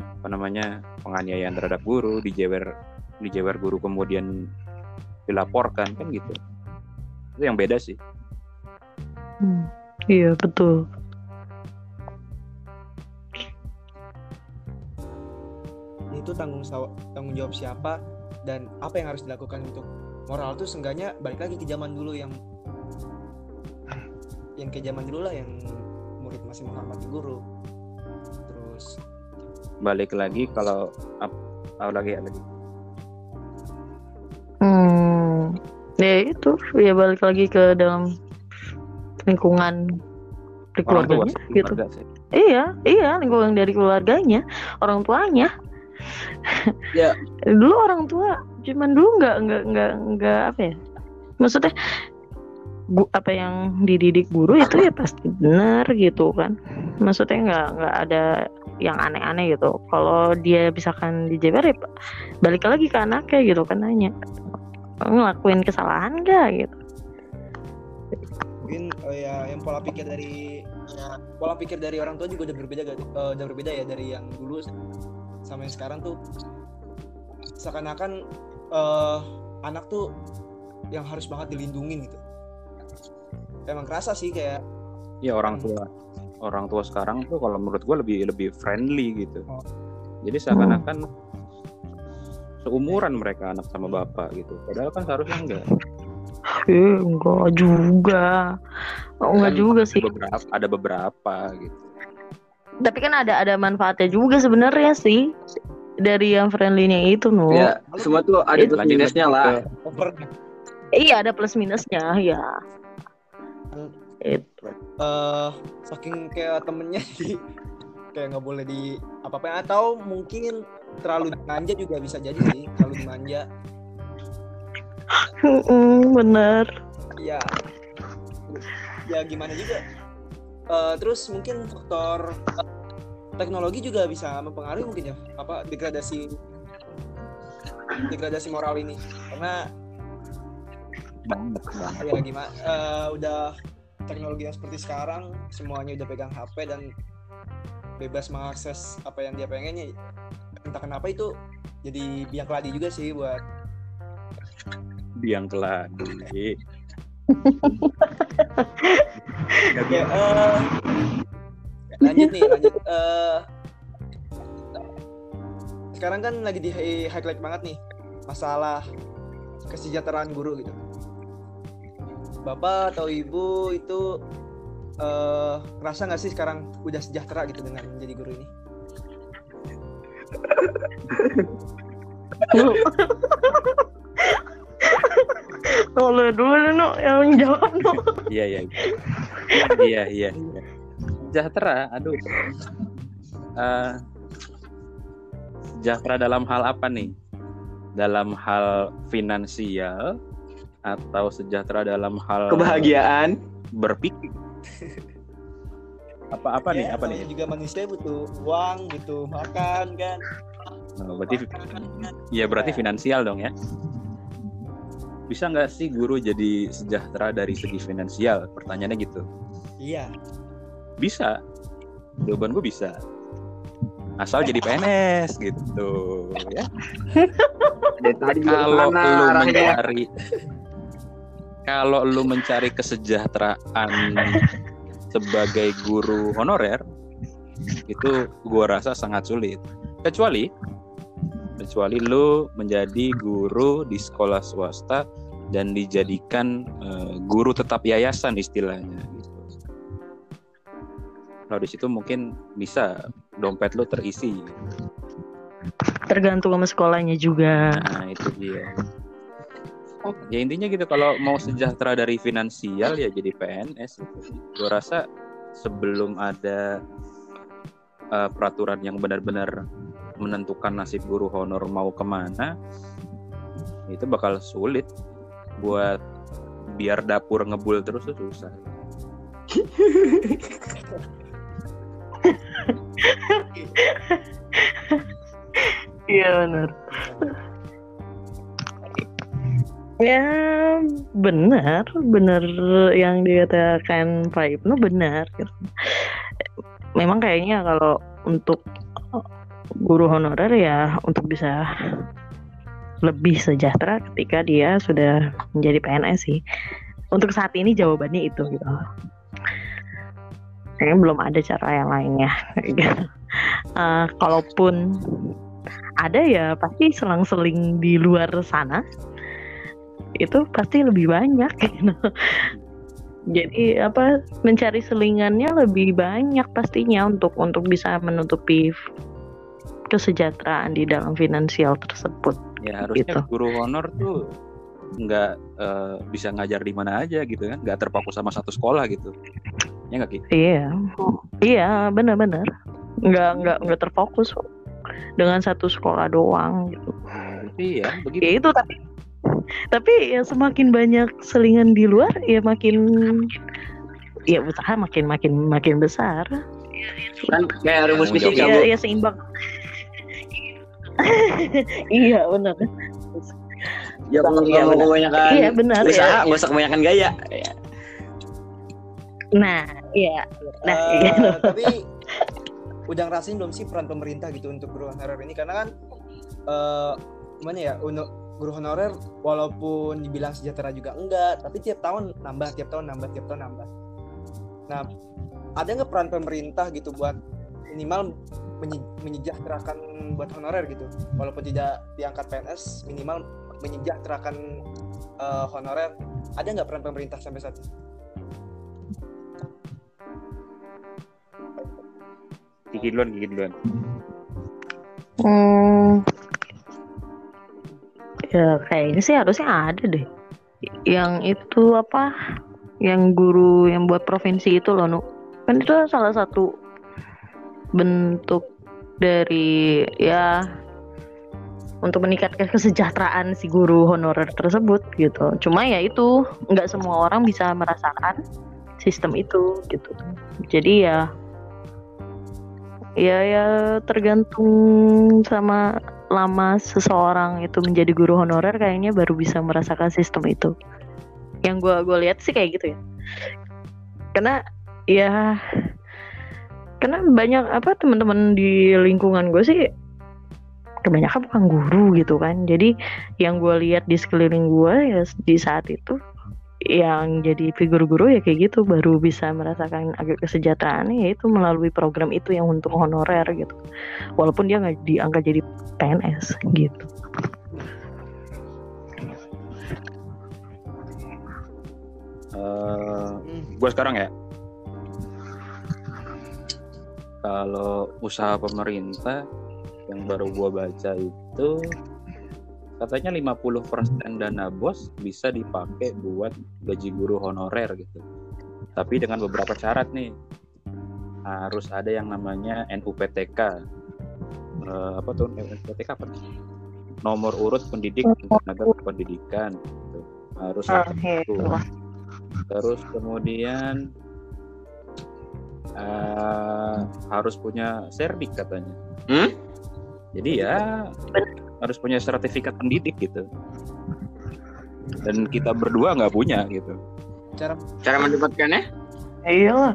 Speaker 3: apa namanya penganiayaan terhadap guru dijewer dijewer guru kemudian dilaporkan kan gitu. Itu yang beda sih.
Speaker 5: Hmm. Iya betul.
Speaker 1: itu tanggung tanggung jawab siapa dan apa yang harus dilakukan untuk moral tuh seenggaknya balik lagi ke zaman dulu yang yang ke zaman dulu lah yang murid masih menghormati guru terus
Speaker 3: Balik lagi kalau ap, oh, lagi lagi
Speaker 5: Hmm. Ya itu ya balik lagi ke dalam lingkungan di
Speaker 3: tua
Speaker 5: keluarganya gitu.
Speaker 3: keluarga sih.
Speaker 5: Iya, iya lingkungan dari keluarganya, orang tuanya.
Speaker 2: Ya. [LAUGHS]
Speaker 5: Dulu orang tua, cuman dulu nggak nggak nggak nggak apa ya? Maksudnya gu, apa yang dididik guru itu ya pasti benar gitu kan. Maksudnya nggak nggak ada yang aneh-aneh gitu. Kalau dia misalkan dijewer ya balik lagi ke anaknya gitu kan nanya ngelakuin kesalahan nggak gitu.
Speaker 1: mungkin eh, ya yang pola pikir dari ya, pola pikir dari orang tua juga udah berbeda ga- eh, udah berbeda ya dari yang dulu sama yang sekarang tuh seakan-akan eh, anak tuh yang harus banget dilindungin gitu emang kerasa sih kayak
Speaker 3: ya orang tua orang tua sekarang tuh kalau menurut gue lebih lebih friendly gitu
Speaker 1: Oh.
Speaker 3: jadi seakan-akan seumuran mereka anak sama bapak gitu padahal kan seharusnya enggak [LAUGHS]
Speaker 5: Eh, enggak juga. Oh, enggak
Speaker 3: Kan
Speaker 5: juga
Speaker 3: ada
Speaker 5: sih.
Speaker 3: beberapa ada beberapa gitu
Speaker 5: Tapi kan ada ada manfaatnya juga sebenarnya sih dari yang friendly-nya itu, no.
Speaker 2: Ya, semua tuh ada
Speaker 5: Itu
Speaker 2: plus minusnya lah.
Speaker 5: Iya, ada plus minusnya, ya. Itu.
Speaker 1: eh saking kayak temennya [LAUGHS] jadi kayak nggak boleh di apa apa atau mungkin terlalu dimanja juga bisa jadi sih terlalu dimanja. [LAUGHS]
Speaker 5: Bener.
Speaker 1: ya ya gimana juga. Eh, terus mungkin faktor teknologi juga bisa mempengaruhi mungkin ya apa degradasi degradasi moral ini. Karena
Speaker 3: banget banget
Speaker 1: ya gimana eh, udah teknologi yang seperti sekarang semuanya udah pegang HP dan bebas mengakses apa yang dia pengennya entah kenapa itu jadi biang keladi juga sih buat
Speaker 3: biang keladi
Speaker 1: ya eh, lanjut nih lanjut Eh, sekarang kan lagi di highlight banget nih masalah kesejahteraan guru gitu bapak atau ibu itu eh ngerasa nggak sih sekarang udah sejahtera gitu dengan menjadi guru ini?
Speaker 5: Oh, lu dulu nih, no, yang jawab, no.
Speaker 3: iya iya. Iya iya iya. Sejahtera aduh. Eh, sejahtera dalam hal apa nih? Dalam hal finansial atau sejahtera dalam hal
Speaker 2: Kebahagiaan.
Speaker 3: berpikir. Apa apa nih
Speaker 1: Ya,
Speaker 3: apa nih?
Speaker 1: namanya juga manusia butuh uang butuh makan kan?
Speaker 3: Oh, berarti ya berarti finansial dong ya. Bisa nggak sih guru jadi sejahtera dari segi finansial? Pertanyaannya gitu.
Speaker 1: Iya.
Speaker 3: Bisa. Jawaban gue bisa. Asal jadi PNS gitu. [LAUGHS] Ya.
Speaker 2: Dari tadi juga
Speaker 3: kalau lu mencari kalau lu mencari kesejahteraan [LAUGHS] sebagai guru honorer itu gua rasa sangat sulit kecuali kecuali lu menjadi guru di sekolah swasta dan dijadikan eh, guru tetap yayasan istilahnya gitu. Kalau di situ mungkin bisa dompet lu terisi.
Speaker 5: tergantung sama sekolahnya juga
Speaker 3: Nah, itu dia. Ya intinya gitu kalau mau sejahtera dari finansial ya jadi PNS gitu. Gue rasa sebelum ada uh, peraturan yang benar-benar menentukan nasib guru honor mau ke mana itu bakal sulit buat biar dapur ngebul terus tuh susah.
Speaker 5: iya benar ya benar benar yang dikatakan Pak Ibnu benar gitu. memang kayaknya kalau untuk guru honorer ya untuk bisa lebih sejahtera ketika dia sudah menjadi PNS sih untuk saat ini jawabannya itu gitu kayaknya belum ada cara yang lainnya gitu. Eh, kalaupun ada ya pasti selang-seling di luar sana itu pasti lebih banyak [LAUGHS] gitu. Jadi apa mencari selingannya lebih banyak pastinya untuk untuk bisa menutupi kesejahteraan di dalam finansial tersebut.
Speaker 3: Ya harusnya
Speaker 5: Gitu.
Speaker 3: guru honor tuh nggak eh, bisa ngajar di mana aja gitu kan, nggak terpaku sama satu sekolah gitu. Ya nggak Ki?
Speaker 5: Iya, iya benar-benar nggak nggak nggak terfokus dengan satu sekolah doang gitu.
Speaker 3: Iya, begitu.
Speaker 5: Ya itu tapi tapi ya semakin banyak selingan di luar ya makin ya usaha makin makin makin besar.
Speaker 2: kan kayak rumus fisika
Speaker 5: Iya, ya seimbang. [LAUGHS] iya benar.
Speaker 2: ya kalau
Speaker 5: Iya,
Speaker 2: mau kebanyakan
Speaker 5: Iya benar
Speaker 2: usaha
Speaker 5: ya.
Speaker 2: nggak usah kebanyakan gaya Ya.
Speaker 5: Nah, iya. Nah, gitu. [LAUGHS]
Speaker 1: tapi udah ngerasain belum sih peran pemerintah gitu untuk guru honorer ini karena kan eh gimana ya untuk guru honorer walaupun dibilang sejahtera juga enggak tapi tiap tahun nambah tiap tahun nambah tiap tahun nambah nah ada nggak peran pemerintah gitu buat minimal menye- menyejahterakan buat honorer gitu walaupun tidak diangkat PNS minimal menyejahterakan eh, honorer ada nggak peran pemerintah sampai saat ini
Speaker 3: Gigi duluan, gigi duluan.
Speaker 5: Hmm. Ya kayaknya sih harusnya ada deh. Yang itu apa? Yang guru yang buat provinsi itu loh, Nu. Kan itu salah satu bentuk dari ya untuk meningkatkan kesejahteraan si guru honorer tersebut gitu. Cuma ya itu nggak semua orang bisa merasakan sistem itu gitu. Jadi ya ya ya tergantung sama lama seseorang itu menjadi guru honorer kayaknya baru bisa merasakan sistem itu. Yang gua gua lihat sih kayak gitu ya. Karena ya karena banyak apa teman-teman di lingkungan gue sih kebanyakan bukan guru gitu kan. Jadi yang gue lihat di sekeliling gue ya di saat itu yang jadi figur guru ya kayak gitu baru bisa merasakan agak kesejahteraannya yaitu melalui program itu yang untuk honorer gitu walaupun dia nggak diangkat jadi PNS gitu
Speaker 3: Eh,
Speaker 1: Hmm.
Speaker 3: gue sekarang ya. Kalau usaha pemerintah yang baru gue baca itu katanya 50% dana bos bisa dipakai buat gaji guru honorer gitu. Tapi dengan beberapa syarat nih. Harus ada yang namanya NUPTK. Eh, apa tuh NUPTK apa? Nomor urut pendidik untuk tenaga pendidikan. gitu. Harus ada itu. Terus kemudian eh, harus punya serdik katanya.
Speaker 2: Hmm?
Speaker 3: Jadi ya harus punya sertifikat pendidik gitu. Dan kita berdua nggak punya gitu.
Speaker 1: Cara
Speaker 2: Cara mendapatkannya?
Speaker 5: Iyalah.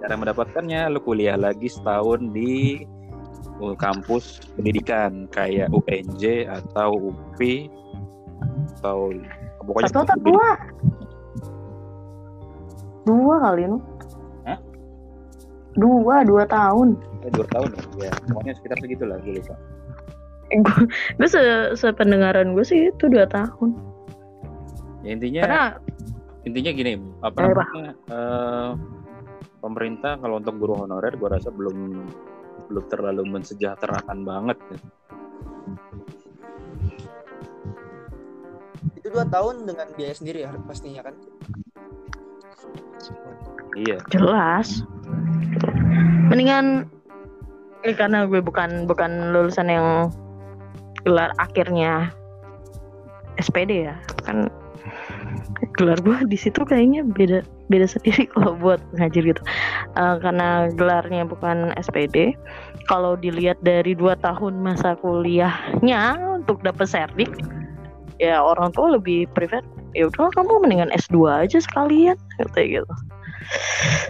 Speaker 3: Cara mendapatkannya lu kuliah lagi setahun di kampus pendidikan kayak UNJ atau UPI atau pokoknya
Speaker 5: Satu atau dua? Dua kali nu.
Speaker 3: Hah?
Speaker 5: Dua, dua tahun.
Speaker 3: Eh, dua tahun ya. ya pokoknya sekitar segitulah gue lupa.
Speaker 5: Gue se sependengaran gue sih itu dua tahun.
Speaker 3: Ya intinya
Speaker 5: Karena
Speaker 3: intinya gini apa
Speaker 5: Eh,
Speaker 3: namanya eh, pemerintah kalau untuk guru honorer gue rasa belum belum terlalu mensejahterakan banget ya.
Speaker 1: itu dua tahun dengan biaya sendiri ya pastinya kan.
Speaker 3: iya
Speaker 5: jelas. Mendingan eh, karena gue bukan bukan lulusan yang gelar akhirnya SPD ya. Kan gelar gue di situ kayaknya beda beda sendiri [LAUGHS] kalau buat ngajar gitu. Eh, karena gelarnya bukan SPD kalau dilihat dari dua tahun masa kuliahnya untuk dapat serdik ya orang tua lebih prefer ya udah kamu mendingan S2 aja sekalian katanya gitu.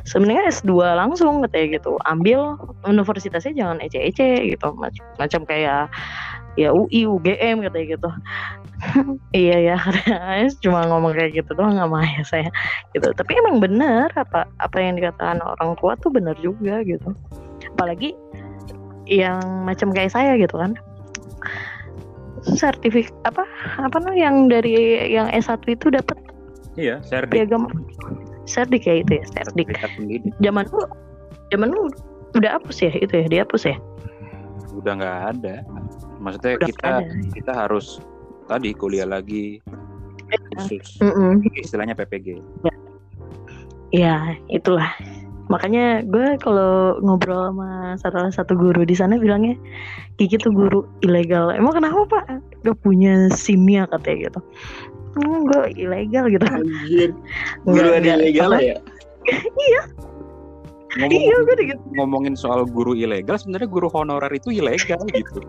Speaker 5: Sebenarnya S2 langsung katanya gitu. Ambil universitasnya jangan ece-ece gitu Mac- macam kayak ya UI UGM katanya gitu. [LAUGHS] Iya ya. [LAUGHS] Cuma ngomong kayak gitu doang sama ayah saya. Gitu. Tapi emang bener apa apa yang dikatakan orang tua tuh bener juga gitu. Apalagi yang macam kayak saya gitu kan. Sertifikat apa apa namanya yang dari yang S1 itu dapat
Speaker 3: iya serdik.
Speaker 5: piagam. Serdik ya itu ya serdik. Zaman lu zaman lu udah hapus ya itu ya dihapus ya?
Speaker 3: Udah nggak ada maksudnya
Speaker 5: Udah
Speaker 3: kita
Speaker 5: ada.
Speaker 3: kita harus tadi kuliah lagi khusus
Speaker 5: Mm-mm.
Speaker 3: istilahnya PPG
Speaker 5: ya. Itulah. Makanya gue kalau ngobrol sama salah satu guru di sana bilangnya Kiki tuh guru ilegal. Emang kenapa pak? Gak punya simnya katanya gitu. Hmm, gue ilegal gitu.
Speaker 2: Anjir. [LAUGHS] Guru ada ilegal ya?
Speaker 3: ngomong [LAUGHS]
Speaker 5: iya gue gitu
Speaker 3: ngomongin soal guru ilegal sebenarnya guru honorer itu ilegal gitu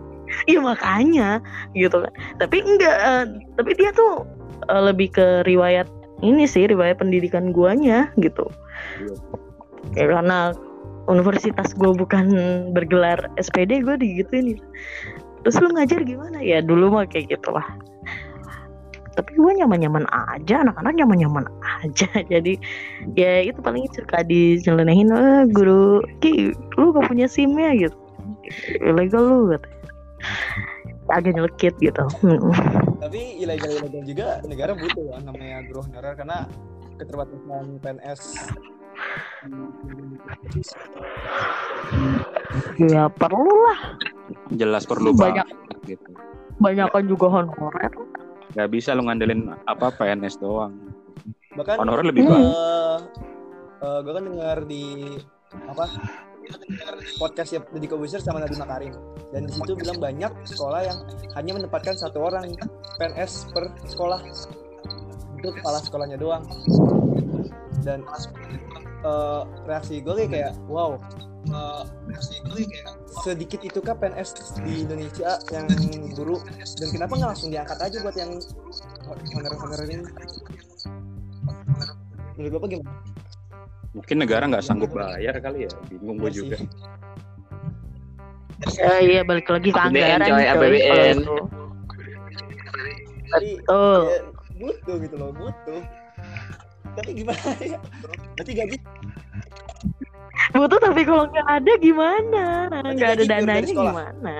Speaker 5: Iya makanya gitu kan. Tapi enggak, eh, tapi dia tuh eh, lebih ke riwayat ini sih, riwayat pendidikan guanya gitu. Ya, karena universitas gua bukan bergelar SPD, gue digituin. Terus lu ngajar gimana? Ya dulu mah kayak gitu lah. Tapi gue nyaman-nyaman aja, anak-anak nyaman-nyaman aja. [LAUGHS] Jadi ya itu paling suka dinyelenehin, eh, guru Ki, lu gak punya SIM-nya gitu. Ilegal lu katanya agak nyelekit gitu.
Speaker 1: Tapi ilegal-ilegal juga negara butuh ya namanya guru honorer karena keterbatasan PNS.
Speaker 5: ya perlu lah
Speaker 3: jelas perlu
Speaker 5: Banyak.
Speaker 3: banget gitu
Speaker 5: banyak kan juga honorer
Speaker 3: nggak bisa lu ngandelin apa PNS doang
Speaker 1: Bahkan
Speaker 3: honorer lebih
Speaker 5: Hmm.
Speaker 3: banyak
Speaker 1: eh gue kan dengar di apa podcast ya Deddy Kobuser sama Nadine Makarim. Dan di situ bilang banyak sekolah yang hanya menempatkan satu orang PNS per sekolah. Itu kepala sekolahnya doang. Dan eh, reaksi gue kayak, wow. Gue sedikit itukah PNS di Indonesia yang guru? Dan kenapa nggak langsung diangkat aja buat yang honorer-honorer ini menurut bapak gimana?
Speaker 3: Mungkin negara nggak sanggup bayar kali ya bingung gue
Speaker 1: Iya
Speaker 3: juga
Speaker 5: ya iya balik lagi ke anggaran
Speaker 2: coy, APBN.
Speaker 5: betul
Speaker 1: ya, butuh gitu loh, butuh. Tapi gimana [LAUGHS] ya? Berarti gaji
Speaker 5: butuh tapi kalau nggak ada gimana nggak ada dananya gimana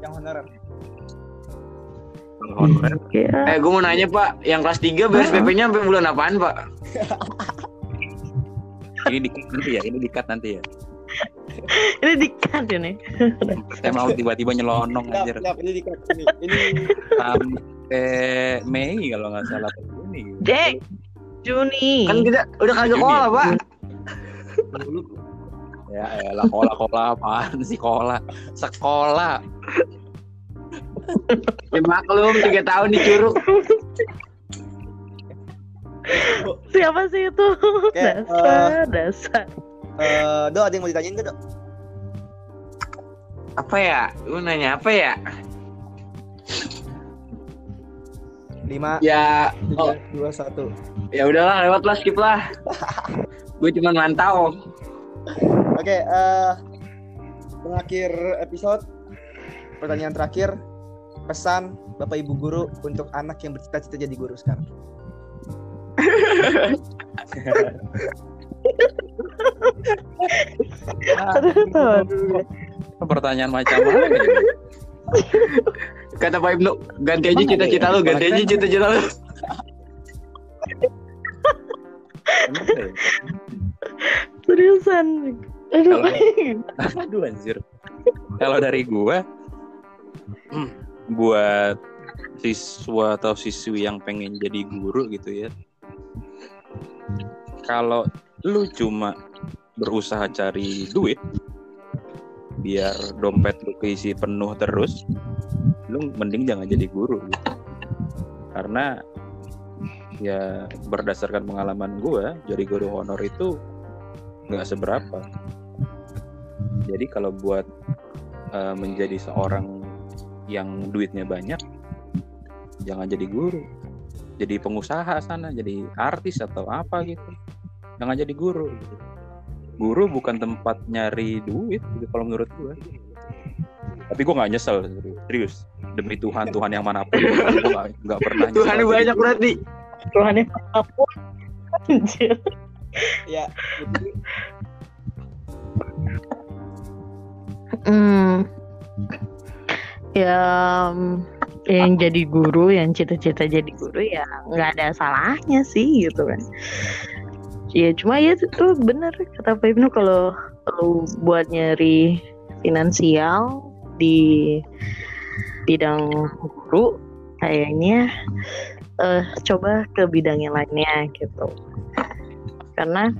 Speaker 1: yang honorer.
Speaker 3: Honorer
Speaker 2: Eh, gue mau nanya Pak, yang kelas 3 BSPP-nya sampai bulan apaan Pak? [LAUGHS]
Speaker 3: ini dikat nanti ya ini dikat nanti ya [LAUGHS]
Speaker 5: ini dikat ini
Speaker 3: saya mau tiba-tiba nyelonong
Speaker 1: siap, ini dikat ini. Ini
Speaker 3: sampai Mei kalau nggak salah ini
Speaker 5: Jack Juni
Speaker 2: Kan kita udah kagak
Speaker 3: Juni
Speaker 2: sekolah
Speaker 3: ya?
Speaker 2: Pak. [LAUGHS]
Speaker 3: ya elah kola kola apaan sih kola sekolah
Speaker 2: Ya maklum 3 tahun di Curug. [LAUGHS] [LAUGHS]
Speaker 5: siapa sih itu
Speaker 1: Kayak, [LAUGHS]
Speaker 5: dasar dasar
Speaker 1: Eh, Do ada yang mau ditanyain gak, Do?
Speaker 2: Apa ya? Lu nanya apa ya?
Speaker 1: 5
Speaker 2: Ya,
Speaker 1: 3
Speaker 2: oh,
Speaker 1: 2 1.
Speaker 2: ya udahlah lewat lah skip lah. Gue cuma mantau.
Speaker 1: Oke, eh pengakhir episode pertanyaan terakhir pesan Bapak Ibu guru untuk anak yang bercita-cita jadi guru sekarang.
Speaker 5: Dulu.
Speaker 3: Pertanyaan macam mana? ini?
Speaker 2: Kata Pak Ibnu, ganti aja cita-cita lu, ganti aja cita-cita lu.
Speaker 5: Seriusan. Aduh.
Speaker 3: Aduh anjir. Kalau dari gua hmm, buat siswa atau siswi yang pengen jadi guru gitu ya. Kalau lu cuma berusaha cari duit biar dompet lu keisi penuh terus, lu mending jangan jadi guru gitu. Karena ya berdasarkan pengalaman gua jadi guru honor itu nggak seberapa. Jadi kalau buat uh, menjadi seorang yang duitnya banyak, jangan jadi guru. Jadi pengusaha sana, jadi artis atau apa gitu. Jangan jadi guru. gitu. Guru bukan tempat nyari duit gitu, kalau menurut gue. Tapi gue nggak nyesel serius. Demi Tuhan, Tuhan yang mana pun, gue nggak pernah. nyesel
Speaker 2: Tuhan banyak berarti.
Speaker 5: Tuhan yang apa pun. Anjir.
Speaker 1: Ya,
Speaker 5: Hmm. Ya yang jadi guru, yang cita-cita jadi guru ya nggak ada salahnya sih gitu kan. Ya cuma ya itu bener kata Pak Ibnu kalau kalau buat nyari finansial di bidang guru kayaknya eh, coba ke bidang yang lainnya gitu. Karena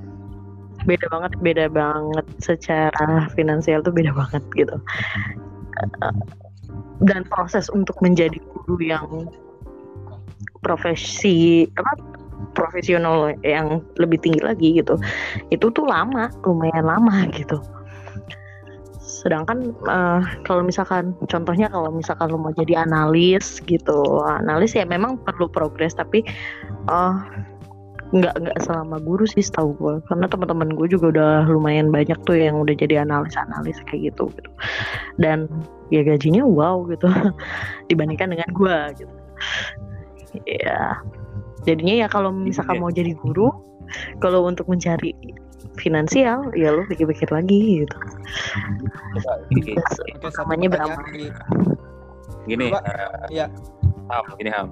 Speaker 5: beda banget beda banget secara finansial tuh beda banget gitu Eh, dan proses untuk menjadi guru yang profesi apa profesional yang lebih tinggi lagi gitu. Itu tuh lama lumayan lama gitu. Sedangkan eh, kalau misalkan contohnya kalau misalkan lu mau jadi analis gitu. Analis ya memang perlu progres tapi eh nggak nggak selama guru sih setahu gue karena teman-teman gue juga udah lumayan banyak tuh yang udah jadi analis analis kayak gitu gitu dan ya gajinya wow gitu [LAUGHS] dibandingkan dengan gue gitu ya jadinya ya kalau misalkan
Speaker 3: Iya.
Speaker 5: mau jadi guru kalau untuk mencari finansial ya lu pikir-pikir lagi gitu
Speaker 1: oke satu
Speaker 5: namanya berapa?
Speaker 3: gini,
Speaker 1: Coba.
Speaker 3: eh,
Speaker 1: Iya.
Speaker 3: Ham, gini Ham.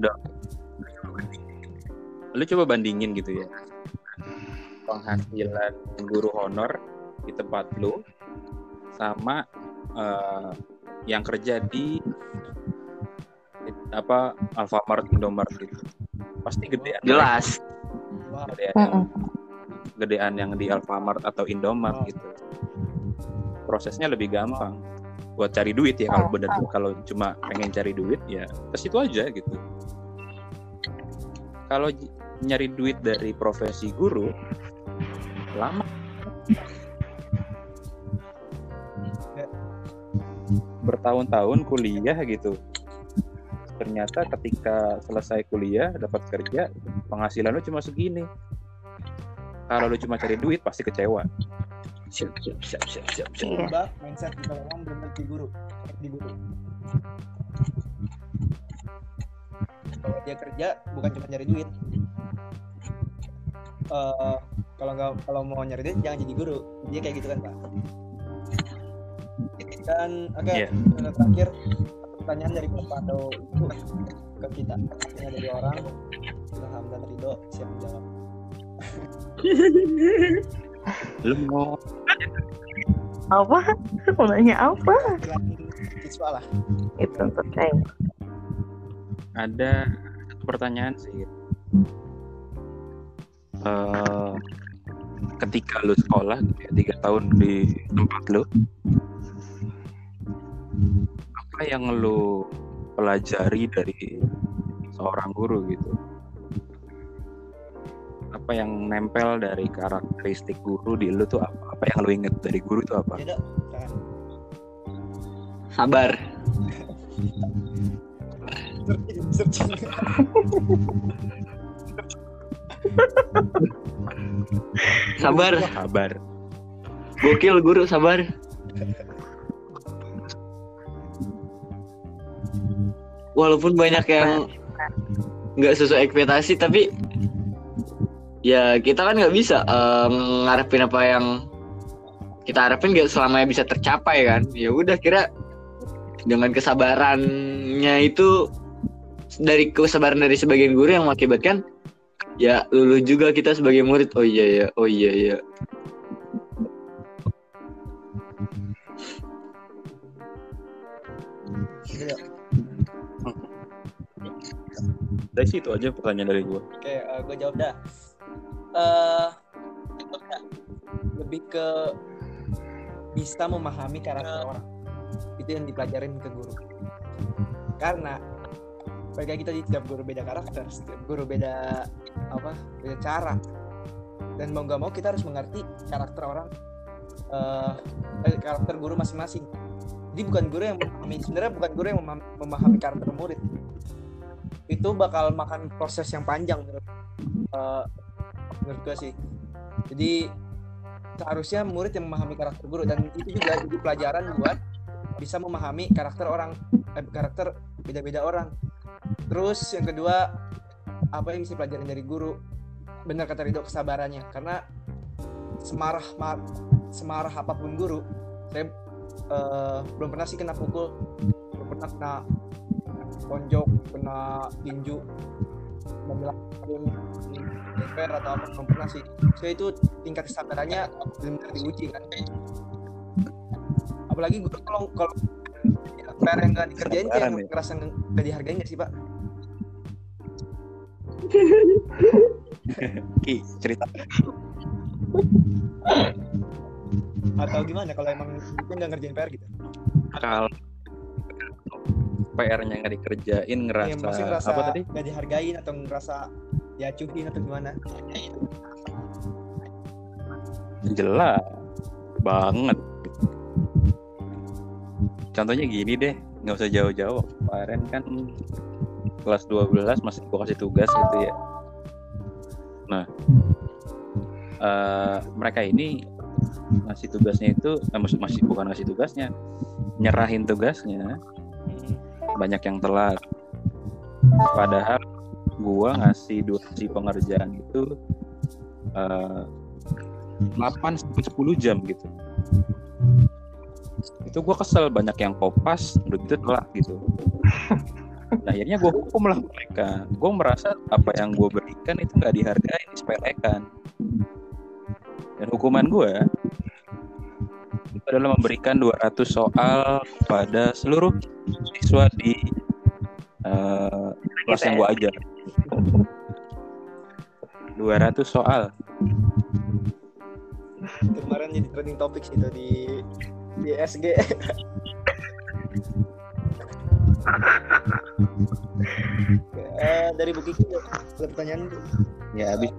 Speaker 3: Udah. Lu coba bandingin gitu ya. Penghasilan guru honor di tempat lu sama eh, yang kerja di apa Alfamart, Indomart gitu. Pasti gedean.
Speaker 2: Jelas.
Speaker 3: Gedean yang, gedean yang di Alfamart atau Indomart
Speaker 1: Oh.
Speaker 3: gitu. Prosesnya lebih gampang buat cari duit ya kalau bener kalau cuma pengen cari duit ya ke situ aja gitu. Kalau nyari duit dari profesi guru lama. Bertahun-tahun kuliah gitu. Ternyata ketika selesai kuliah dapat kerja penghasilan lu cuma segini. Kalau lu cuma cari duit pasti kecewa.
Speaker 2: Siap, siap, siap, siap, siap, siap.
Speaker 5: Iya.
Speaker 1: Mindset kita guru di guru dia kerja bukan cuma nyari duit. Eh, kalau nggak kalau mau nyari duit jangan jadi guru. Dia kayak gitu kan pak. Dan oke
Speaker 3: Iya.
Speaker 1: yang terakhir pertanyaan dari bapak atau ibu ke kita. Ini dari orang. Ilham dan Rido siap menjawab.
Speaker 3: Lu mau
Speaker 5: apa? Mau nanya apa?
Speaker 1: Lah.
Speaker 5: Itu terkait
Speaker 3: ada satu pertanyaan sih Eh, ketika lu sekolah gitu ya, tiga tahun di tempat lu apa yang lu pelajari dari seorang guru gitu apa yang nempel dari karakteristik guru di lu tuh apa? Apa yang lu inget dari guru itu apa?
Speaker 2: Sabar.
Speaker 1: Searching. [LAUGHS]
Speaker 2: Sabar.
Speaker 3: Kabar.
Speaker 2: Gokil guru, sabar. Walaupun banyak yang nggak sesuai ekspektasi, tapi ya kita kan nggak bisa eh, ngarepin apa yang kita harapin nggak selamanya bisa tercapai kan. Ya udah kira dengan kesabarannya itu dari kesabaran dari sebagian guru yang mengakibatkan ya lulu juga kita sebagai murid. Oh iya ya, oh iya ya.
Speaker 3: Dari situ aja pertanyaan dari gua.
Speaker 1: Oke, gue jawab dah. Eh, lebih ke bisa memahami karakter orang. Itu yang dipelajarin ke guru. Karena bagi kita di setiap guru beda karakter, setiap guru beda apa, beda cara. Dan mau nggak mau kita harus mengerti karakter orang, eh, karakter guru masing-masing. Jadi bukan guru yang memahami, sebenarnya bukan guru yang memahami, memahami karakter murid. Itu bakal makan proses yang panjang menurut eh, menurut gue sih jadi seharusnya murid yang memahami karakter guru dan itu juga jadi pelajaran buat bisa memahami karakter orang eh, karakter beda-beda orang terus yang kedua apa yang bisa pelajarin dari guru? Benar kata Rido kesabarannya. Karena semarah ma- semarah apa pun guru saya eh, belum pernah sih kena pukul. Belum pernah kena tonjok kena tinju membelain DPR atau apa belum pernah sih. So itu tingkat kesabarannya benar-benar diuji kan. Apalagi gue kalau kalau PR yang nggak dikerjain kayak
Speaker 3: ya.
Speaker 1: ngerasa nggak dihargain nggak sih pak
Speaker 3: Ki, cerita
Speaker 1: atau gimana kalau emang gue nggak ngerjain PR gitu
Speaker 3: kalau PR-nya nggak dikerjain
Speaker 1: Iya,
Speaker 3: ngerasa
Speaker 1: maksudnya ngerasa
Speaker 3: apa tadi?
Speaker 1: nggak dihargain atau ngerasa diacuhin atau gimana
Speaker 3: Jelas banget. Contohnya gini deh, nggak usah jauh-jauh. Kemarin kan kelas 12 masih gua kasih tugas gitu ya. Nah, eh, mereka ini ngasih tugasnya itu, eh, maksud masih bukan ngasih tugasnya, nyerahin tugasnya banyak yang telat. Padahal gua ngasih durasi pengerjaan itu eh, 8 sampai 10 jam gitu. Itu gua kesel banyak yang kopas udah gitu telat gitu. Nah, akhirnya gue hukum lah mereka. Gue merasa apa yang gue berikan itu nggak dihargai, disepelekan. Dan hukuman gue adalah memberikan 200 soal pada seluruh siswa di eh, kelas yang gue ajar. 200 soal.
Speaker 1: kemarin jadi trending topik itu di di SG Eh, dari buku itu ada pertanyaan tuh.
Speaker 3: Ya habis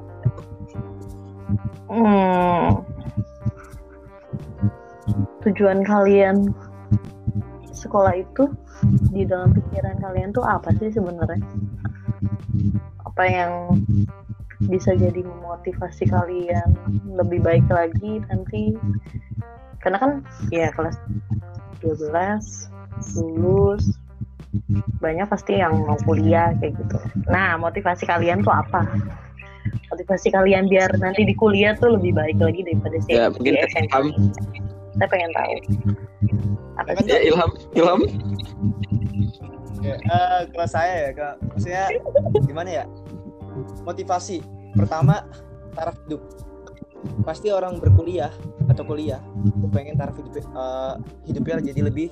Speaker 5: Hmm. Tujuan kalian sekolah itu di dalam pikiran kalian tuh apa sih sebenarnya? Apa yang bisa jadi memotivasi kalian lebih baik lagi nanti? Karena kan ya kelas 12 lulus banyak pasti yang mau kuliah kayak gitu. Nah, motivasi kalian tuh apa? Motivasi kalian biar nanti di kuliah tuh lebih baik lagi daripada sih
Speaker 2: Ya, mungkin
Speaker 5: SMP.
Speaker 2: Ilham.
Speaker 5: Saya pengen tahu. Apa sih?
Speaker 2: Ya Ilham, Ilham.
Speaker 1: Ya, eh, kalau saya ya, kak, maksudnya gimana ya? Motivasi pertama taraf hidup. Pasti orang berkuliah atau kuliah, pengen taraf hidup eh, hidupnya jadi lebih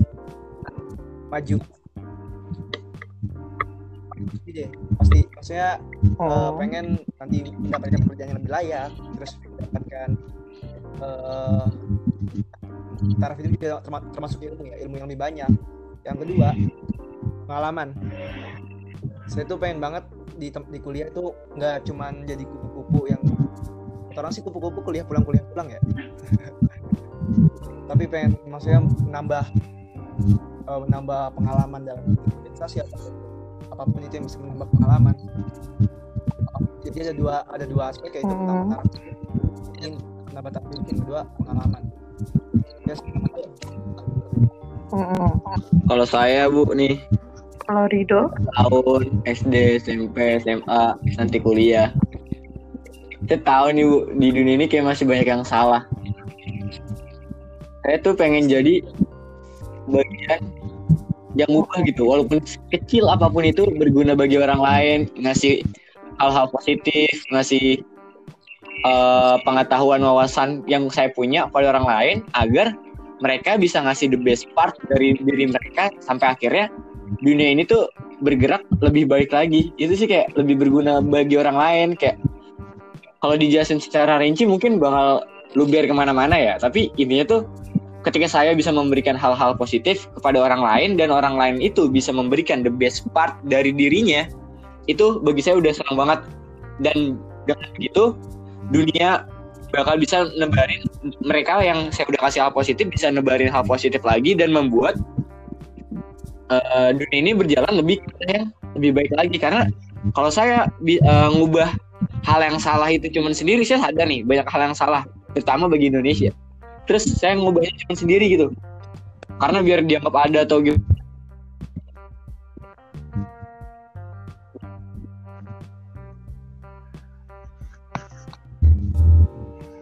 Speaker 1: maju. Pasti deh, pasti. Maksudnya
Speaker 5: Oh.
Speaker 1: pengen nanti mendapatkan pekerjaan yang lebih layak, terus mendapatkan eh, taraf hidup juga terma- termasuk ilmu ya, ilmu yang lebih banyak. Yang kedua, pengalaman saya tuh pengen banget di di kuliah tuh nggak cuman jadi kupu-kupu yang orang sih kupu-kupu kuliah pulang kuliah pulang ya. [LAUGHS] Tapi pengen maksudnya menambah eh, menambah pengalaman dalam organisasi atau apa pun itu yang bisa menambah pengalaman. Jadi ada dua ada dua aspek yaitu pertama ingin menambah taraf yang kedua pengalaman. Ya
Speaker 5: Mm-mm.
Speaker 2: Kalau saya bu nih.
Speaker 5: Kalau Rido,
Speaker 2: tahun SD, SMP, SMA, nanti kuliah. Saya tahu nih bu di dunia ini kayak masih banyak yang salah. Saya tuh pengen jadi bagian yang ubah gitu, walaupun kecil apa pun itu berguna bagi orang lain, ngasih hal-hal positif, ngasih eh, pengetahuan wawasan yang saya punya pada orang lain agar mereka bisa ngasih the best part dari diri mereka sampai akhirnya dunia ini tuh bergerak lebih baik lagi itu sih kayak lebih berguna bagi orang lain kayak kalau dijelasin secara rinci mungkin bakal luber ke mana-mana ya. Tapi intinya tuh ketika saya bisa memberikan hal-hal positif kepada orang lain dan orang lain itu bisa memberikan the best part dari dirinya itu bagi saya udah senang banget. Dan dengan begitu dunia bakal bisa nebarin mereka yang saya udah kasih hal positif bisa nebarin hal positif lagi dan membuat eh, dunia ini berjalan lebih yang lebih baik lagi. Karena kalau saya eh, ngubah hal yang salah itu cuman sendiri saya sadar nih banyak hal yang salah terutama bagi Indonesia. Terus saya ngubahnya cuma sendiri gitu. Karena biar dianggap ada atau gitu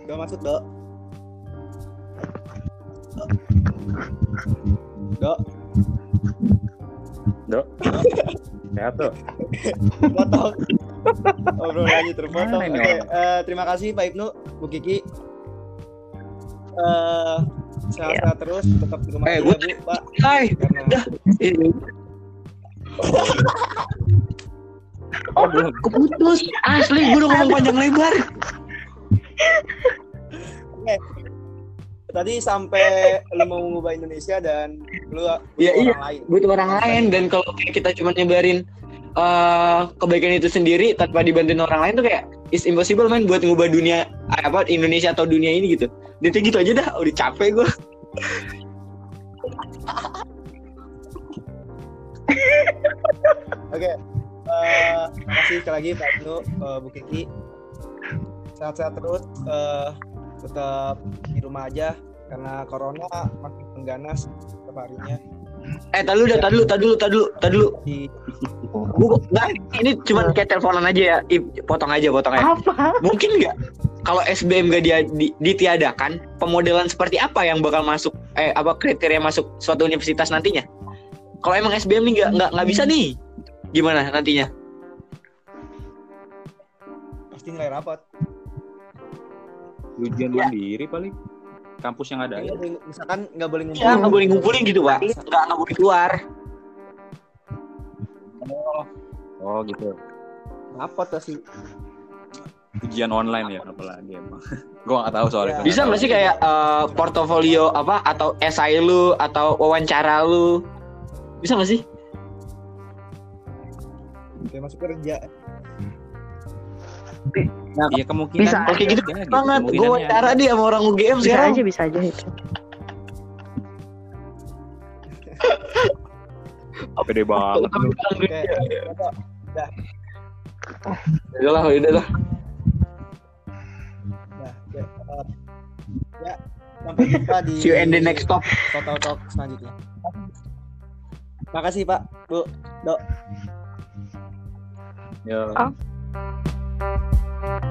Speaker 1: Gak masuk dok. Dok.
Speaker 3: Dok. [LAUGHS] Sehat tuh.
Speaker 1: potong. [LAUGHS] Obrolannya terpotong
Speaker 3: Mana ini
Speaker 1: oke
Speaker 3: orang?
Speaker 1: eh, terima kasih Pak Ibnu Bu Kiki. Eh sehat-sehat terus tetap di rumah
Speaker 2: Eh,
Speaker 1: aja, Bu Pak.
Speaker 2: Hai.
Speaker 1: Karena
Speaker 2: oh keputus. Asli gue udah ngomong panjang lebar
Speaker 1: tadi sampai lu mau mengubah Indonesia dan lu butuh
Speaker 2: Iya, iya.
Speaker 1: orang lain
Speaker 2: butuh orang lain dan kalau kita cuma nyebarin eh, kebaikan itu sendiri tanpa dibantuin orang lain tuh kayak is impossible man buat ngubah dunia eh, apa Indonesia atau dunia ini gitu. Kayak gitu aja dah, udah capek gue.
Speaker 1: Oke, eh, makasih sekali lagi Pak Ibnu, eh, Bu Kiki. Sehat-sehat terus, eh, tetap di rumah aja karena corona makin mengganas setiap harinya.
Speaker 2: Eh, tadi dulu dah, tadi dulu, tadi dulu, tadi dulu, tadi dulu.
Speaker 1: Di
Speaker 2: Gua, ini cuma kayak teleponan aja ya. Potong aja, potong aja.
Speaker 5: apa?
Speaker 2: Mungkin nggak kalau SBM gak dia, di- ditiadakan, pemodelan seperti apa yang bakal masuk eh apa kriteria masuk suatu universitas nantinya? Kalau emang SBM nih nggak nggak nggak bisa nih, gimana nantinya?
Speaker 1: pasti nilai rapat.
Speaker 3: Ujian mandiri paling. Kampus yang ada.
Speaker 1: Nggak boleh- misalkan nggak boleh ngumpul.
Speaker 2: Ya nggak boleh ngumpulin gitu pak, nggak nggak boleh keluar.
Speaker 3: Oh gitu.
Speaker 1: Rapat pasti.
Speaker 3: Ujian online ya apalagi emang. [LAUGHS] Gua nggak tahu soalnya.
Speaker 1: Ya.
Speaker 2: Bisa nggak sih kayak eh, portofolio apa atau esai lu atau wawancara lu? Bisa nggak sih?
Speaker 1: Kayak masuk kerja.
Speaker 3: Iya kemungkinan.
Speaker 5: Bisa.
Speaker 2: Oke gitu banget. Gue
Speaker 3: kemungkinannya
Speaker 2: wawancara
Speaker 3: ada.
Speaker 2: dia sama orang UGM
Speaker 5: Bisa
Speaker 2: sekarang.
Speaker 5: aja, bisa aja itu.
Speaker 3: Pede banget lu.
Speaker 1: Oke.
Speaker 2: Udah lah, udah lah.
Speaker 1: Nah, ya, ya, sampai jumpa di
Speaker 2: See you in the next talk.
Speaker 1: Total Talk selanjutnya. Makasih Pak, Bu, Dok.
Speaker 3: Ya.
Speaker 5: Oh. thank you